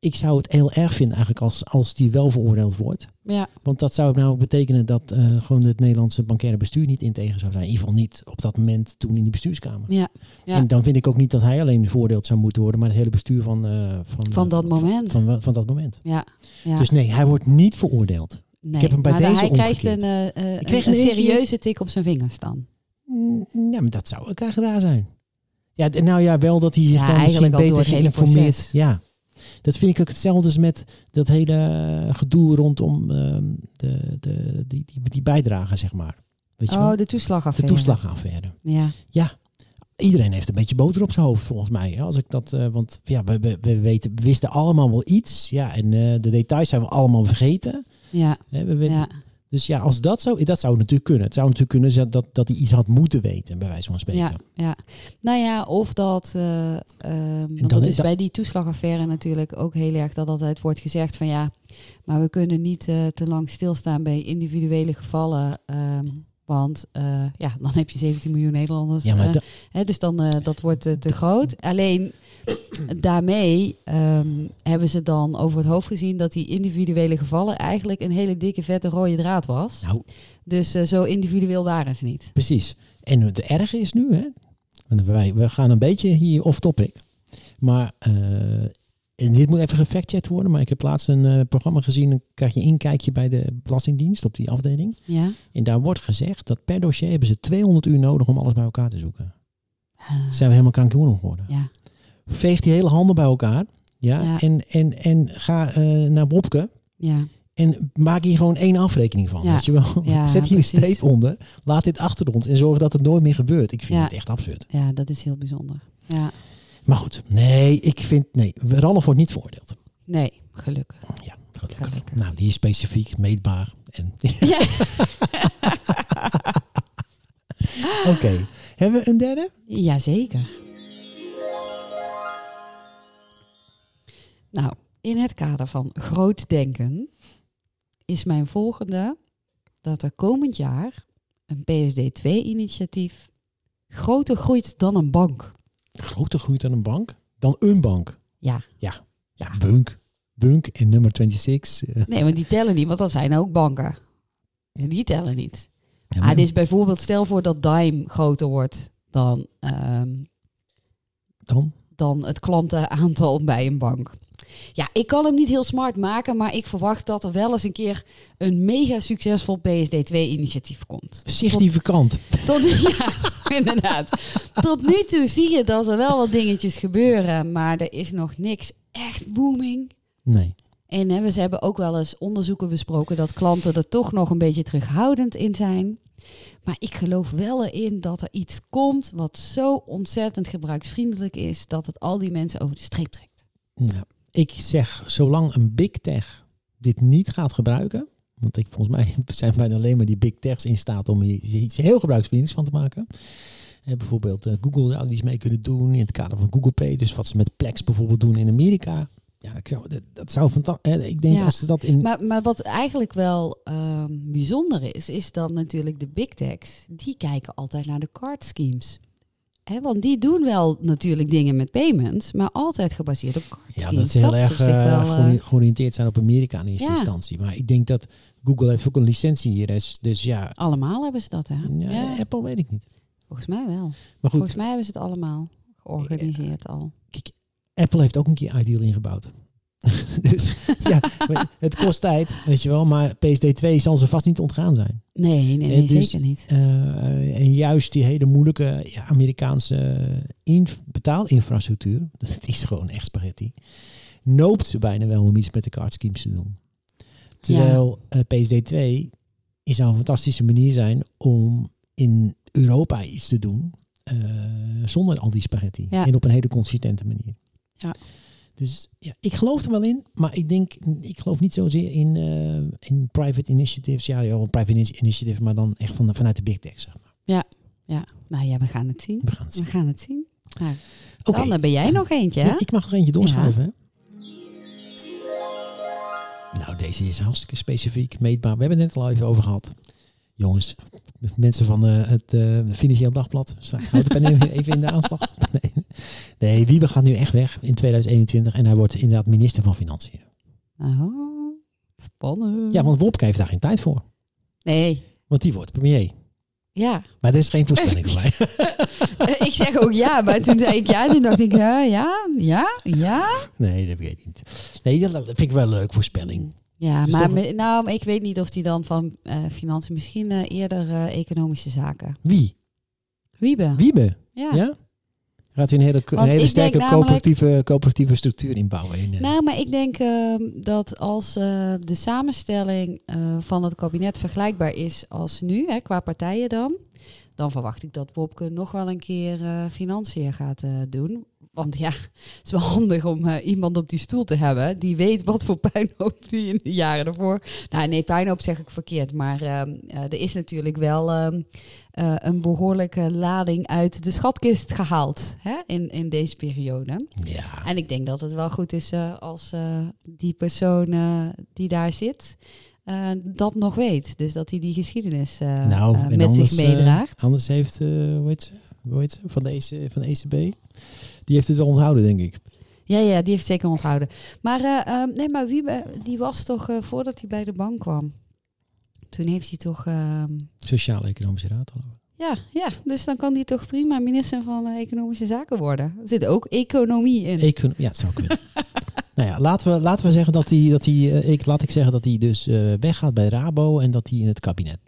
ik zou het heel erg vinden eigenlijk als, als die wel veroordeeld wordt. ja, Want dat zou nou betekenen dat eh, gewoon het Nederlandse bankaire bestuur niet integer zou zijn. In ieder geval niet op dat moment toen in die bestuurskamer. ja. ja. En dan vind ik ook niet dat hij alleen veroordeeld zou moeten worden, maar het hele bestuur van, eh, van, Van eh, dat moment. Van, van, van dat moment. ja, ja. Dus nee, hij wordt niet veroordeeld. Nee, heb hem bij maar deze hij krijgt een, eh, eh, Ik kreeg een, serieuze tik op zijn vingers dan. Mm, Ja, maar dat zou ook echt raar zijn. Ja, nou ja, wel dat hij zich Ja, dan misschien eigenlijk beter geïnformeerd. Ja, dat vind ik ook hetzelfde als met dat hele eh, gedoe rondom ehm, de, de, die, die, die bijdrage, zeg maar. Weet je Oh, wel? de toeslagaffaire. De toeslagaffaire. Ja, Iedereen heeft een beetje boter op zijn hoofd, volgens mij. Als ik dat, eh, want ja, we, we, we weten, we wisten allemaal wel iets. Ja, en eh, de details zijn we allemaal vergeten. ja, we, we- ja. Dus ja, als dat zo, dat zou natuurlijk kunnen. Het zou natuurlijk kunnen zijn dat, dat hij iets had moeten weten, bij wijze van spreken. Ja, ja. Nou ja, of dat... want dan dat is dat- bij die toeslagaffaire natuurlijk ook heel erg dat altijd wordt gezegd van ja, maar we kunnen niet eh, te lang stilstaan bij individuele gevallen. ehm, want eh, ja, dan heb je 17 miljoen Nederlanders. Ja, maar hè, dus dan dat wordt te groot. Alleen daarmee ehm, hebben ze dan over het hoofd gezien dat die individuele gevallen eigenlijk een hele dikke vette rode draad was. nou, Dus eh, zo individueel waren ze niet. Precies. En het erge is nu, hè, want wij, we gaan een beetje hier off topic. Maar, eh, en dit moet even gefactcheckt worden, maar ik heb laatst een eh, programma gezien, dan krijg je een inkijkje bij de Belastingdienst op die afdeling. Ja. En daar wordt gezegd dat per dossier hebben ze 200 uur nodig om alles bij elkaar te zoeken. Ah, Zijn we helemaal krankjoren geworden. ja. Veeg die hele handen bij elkaar. Ja, Ja. En, en, en ga eh, naar Bobke Ja. en maak hier gewoon één afrekening van. Ja. Weet je wel? Ja, Zet hier een precies. streep onder. Laat dit achter ons en zorg dat het nooit meer gebeurt. Ik vind het echt absurd. Ja, dat is heel bijzonder. Ja. Maar goed, nee, ik vind, nee, Ralf wordt niet veroordeeld. Nee, gelukkig. Ja, gelukkig. Gelukkig. Nou, die is specifiek, meetbaar. En Ja. Oké, hebben we een derde? Jazeker. Nou, in het kader van groot denken is mijn volgende dat er komend jaar een PSD2-initiatief groter groeit dan een bank. Groter groeit dan een bank? Dan een bank? Ja. Ja, Bunk. Bunk en nummer 26. eh, Nee, want die tellen niet, want dat zijn ook banken. Die tellen niet. en Ah, dan- dus bijvoorbeeld, stel voor dat Dime groter wordt dan, ehm, Dan? dan het klantenaantal bij een bank. Ja, ik kan hem niet heel smart maken, maar ik verwacht dat er wel eens een keer een mega succesvol PSD2-initiatief komt. Significant. Tot, ja, inderdaad. Tot nu toe zie je dat er wel wat dingetjes gebeuren, maar er is nog niks echt booming. Nee. En hè, we hebben ook wel eens onderzoeken besproken dat klanten er toch nog een beetje terughoudend in zijn. Maar ik geloof wel erin dat er iets komt wat zo ontzettend gebruiksvriendelijk is dat het al die mensen over de streep trekt. Nou, ik zeg, zolang een big tech dit niet gaat gebruiken, want ik, volgens mij zijn bijna alleen maar die big techs in staat om hier iets heel gebruiksvriendelijks van te maken. Eh, bijvoorbeeld eh, Google zou iets mee kunnen doen in het kader van Google Pay. Dus wat ze met Plex bijvoorbeeld doen in Amerika. Ja, ik zou, dat, dat zou fantastisch. Ik denk Ja, als ze dat in. Maar, maar wat eigenlijk wel ehm, bijzonder is, is dat natuurlijk de big techs, die kijken altijd naar de card schemes. Want die doen wel natuurlijk dingen met payments, maar altijd gebaseerd op card ja, dat ze heel is erg geori- georiënteerd zijn op Amerika in eerste Ja. instantie. Maar ik denk dat Google heeft ook een licentie hier. Dus, dus ja, allemaal hebben ze dat, hè? ja, Ja, Apple weet ik niet. volgens mij wel. Maar goed, Volgens mij hebben ze het allemaal georganiseerd al. Apple heeft ook een keer Ideal ingebouwd. dus ja, het kost tijd, weet je wel. Maar PSD2 zal ze vast niet ontgaan zijn. Nee, nee, Eh, nee, dus- zeker niet. Eh, en juist die hele moeilijke ja, Amerikaanse inf- betaalinfrastructuur, dat is gewoon echt spaghetti, noopt ze bijna wel om iets met de card schemes te doen. Terwijl eh, PSD2 is zou een fantastische manier zijn om in Europa iets te doen zonder al die spaghetti. Ja. En op een hele consistente manier. Ja. Dus ja, ik geloof er wel in, maar ik denk, ik geloof niet zozeer in, eh, in private initiatives. Ja, ja, private ini- initiative, maar dan echt van, vanuit de big tech, zeg maar. Ja, nou ja, we gaan het zien. We gaan het zien. We gaan het zien. Nou. Dan eh, ben jij nog eentje, hè? Ja, ik mag er eentje doorschuiven. hè? Nou, deze is hartstikke specifiek, meetbaar. We hebben het net al even over gehad. Jongens, mensen van eh, het Financieel Dagblad, houd de pen even, even in de aanslag. Nee. Nee, Wiebe gaat nu echt weg in 2021 en hij wordt inderdaad minister van Financiën. Oh, spannend. Ja, want Wopke heeft daar geen tijd voor. Nee, Want die wordt premier. ja. Maar dat is geen voorspelling voor mij. ik zeg ook ja, maar toen zei ik ja, toen dacht ik ja, ja, ja, ja. Nee, dat weet ik niet. Nee, dat, vind ik wel een leuke voorspelling. Ja, Dus maar toch- nou, ik weet niet of die dan van eh, financiën, misschien eh, eerder eh, economische zaken. Wie? Wiebe. Wiebe? Ja. Ja? Gaat hij een hele, een hele sterke namelijk- coöperatieve, coöperatieve structuur inbouwen? In, eh, Nou, maar ik denk ehm, dat als eh, de samenstelling eh, van het kabinet vergelijkbaar is als nu, hè, qua partijen dan, dan verwacht ik dat Wopke nog wel een keer eh, financiën gaat eh, doen. Want ja, het is wel handig om eh, iemand op die stoel te hebben die weet wat voor puinhoop die in de jaren ervoor. Nou, nee, puinhoop zeg ik verkeerd, maar ehm, eh, er is natuurlijk wel ehm, eh, een behoorlijke lading uit de schatkist gehaald hè, in, in deze periode. ja. En ik denk dat het wel goed is als die persoon die daar zit eh, dat nog weet. Dus dat hij die geschiedenis eh, Nou, eh, met anders, zich meedraagt. Anders heeft, hoe heet ze? Hoe heet ze? Van, de EC, van de ECB. Die heeft het wel onthouden, denk ik. ja, ja, die heeft zeker onthouden. Maar, eh, ehm, nee, maar Wiebe, die was toch voordat hij bij de bank kwam. Toen heeft hij toch... ehm, Sociaal-Economische Raad. geloof ik. Ja, ja, dus dan kan hij toch prima minister van eh, Economische Zaken worden. Er zit ook economie in. Econo- ja, het zou kunnen. nou ja, laten we, laten we zeggen dat hij, dat hij eh, ik, laat ik zeggen dat hij dus eh, weggaat bij Rabo en dat hij in het kabinet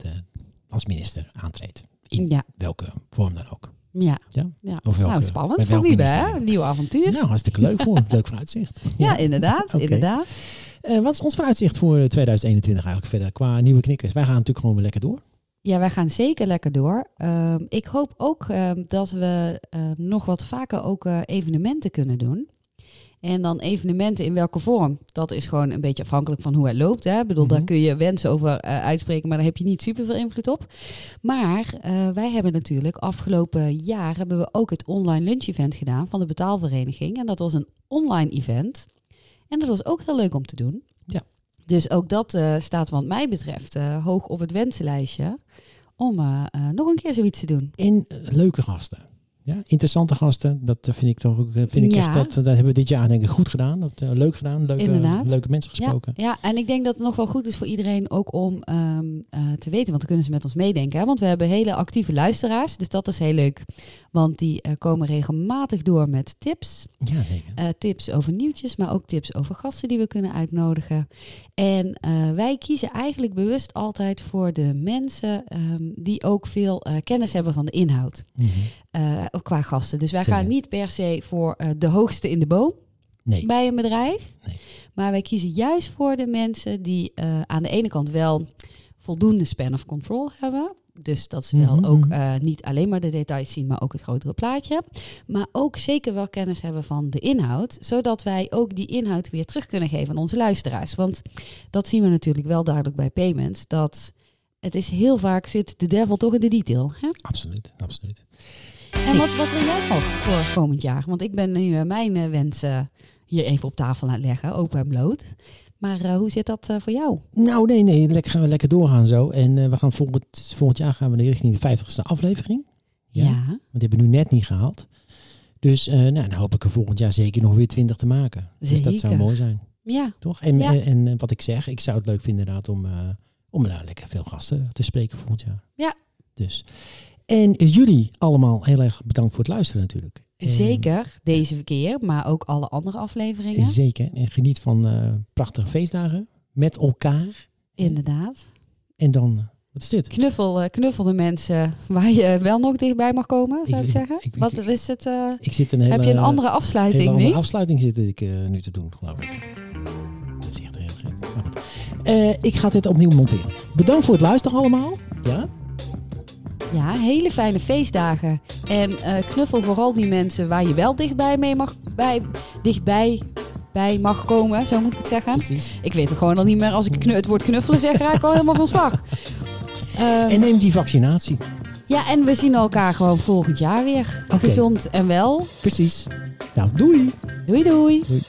als minister aantreedt. In ja, welke vorm dan ook. ja. Ja? ja. Of welke, nou, spannend voor ministerie. hè? Nieuw avontuur. Nou, hartstikke leuk voor. leuk vooruitzicht. Ja, inderdaad, Oké. inderdaad. Eh, wat is ons vooruitzicht voor eh, 2021 eigenlijk verder qua nieuwe knikkers? Wij gaan natuurlijk gewoon weer lekker door. Ja, wij gaan zeker lekker door. Ehm, ik hoop ook ehm, dat we ehm, nog wat vaker ook eh, evenementen kunnen doen. En dan evenementen in welke vorm? Dat is gewoon een beetje afhankelijk van hoe het loopt. Hè? Ik bedoel, Mhm. daar kun je wensen over eh, uitspreken, maar daar heb je niet super veel invloed op. Maar eh, wij hebben natuurlijk afgelopen jaar hebben we ook het online lunch event gedaan van de betaalvereniging. En dat was een online event. En dat was ook heel leuk om te doen. Ja. Dus ook dat eh, staat wat mij betreft eh, hoog op het wensenlijstje. Om eh, nog een keer zoiets te doen. En leuke gasten. Ja, interessante gasten. Dat vind ik toch ook. Vind ik Ja. echt dat, dat hebben we dit jaar denk ik goed gedaan. Dat, leuk gedaan. Leuke, Inderdaad. leuke mensen Ja, gesproken. ja, en ik denk dat het nog wel goed is voor iedereen ook om ehm, eh, te weten, want dan kunnen ze met ons meedenken. Hè? Want we hebben hele actieve luisteraars, dus dat is heel leuk. Want die eh, komen regelmatig door met tips. Ja, zeker. Eh, tips over nieuwtjes, maar ook tips over gasten die we kunnen uitnodigen. En eh, wij kiezen eigenlijk bewust altijd voor de mensen ehm, die ook veel kennis hebben van de inhoud. Mhm. qua gasten. Dus wij Zeker. gaan niet per se voor de hoogste in de boom Nee. bij een bedrijf. Nee. Maar wij kiezen juist voor de mensen die aan de ene kant wel voldoende span of control hebben. Dus dat ze wel Mhm, ook eh, niet alleen maar de details zien, maar ook het grotere plaatje. Maar ook zeker wel kennis hebben van de inhoud. Zodat wij ook die inhoud weer terug kunnen geven aan onze luisteraars. Want dat zien we natuurlijk wel duidelijk bij payments. Dat het is heel vaak zit de devil toch in de detail. Hè? Absoluut, absoluut. En wat, wat wil jij nog voor komend jaar? Want ik ben nu eh, mijn eh, wensen hier even op tafel aan het leggen, open en bloot. Maar eh, hoe zit dat eh, voor jou? Nou, nee, nee, lekker, gaan we lekker doorgaan zo. En eh, we gaan volgend, volgend jaar gaan we richting de 50ste aflevering. Ja. Ja. Want die hebben we nu net niet gehaald. Dus nou, dan hoop ik er volgend jaar zeker nog weer 20 te maken. Dus dat zou Zeker. mooi zijn, Ja. toch? En, Ja. en, en, wat ik zeg, ik zou het leuk vinden inderdaad om, om nou, lekker veel gasten te spreken volgend jaar. Ja. Dus. En jullie allemaal heel erg bedankt voor het luisteren natuurlijk. En- Zeker deze keer, maar ook alle andere afleveringen. Zeker. En geniet van eh, prachtige feestdagen met elkaar. Inderdaad. En dan, wat is dit? Knuffel, eh, knuffel de mensen waar je wel nog dichtbij mag komen, zou ik, Ik- zeggen. ik- ik- Wat is het? eh, Ik zit een hele, heb je een andere hele afsluiting andere nu? afsluiting zit ik nu te doen, geloof ik. Dat is echt heel gek. Ik ga dit opnieuw monteren. Bedankt voor het luisteren allemaal. Ja? Ja, hele fijne feestdagen. En eh, knuffel vooral die mensen waar je wel dichtbij mee mag, bij, dichtbij bij mag komen, zo moet ik het zeggen. Precies. Ik weet het gewoon al niet meer. Als ik het woord knuffelen zeg, raak ik al helemaal van slag. Ehm, En neem die vaccinatie. ja, en we zien elkaar gewoon volgend jaar weer. Gezond en wel. Precies. Nou, doei. Doei doei. Doei.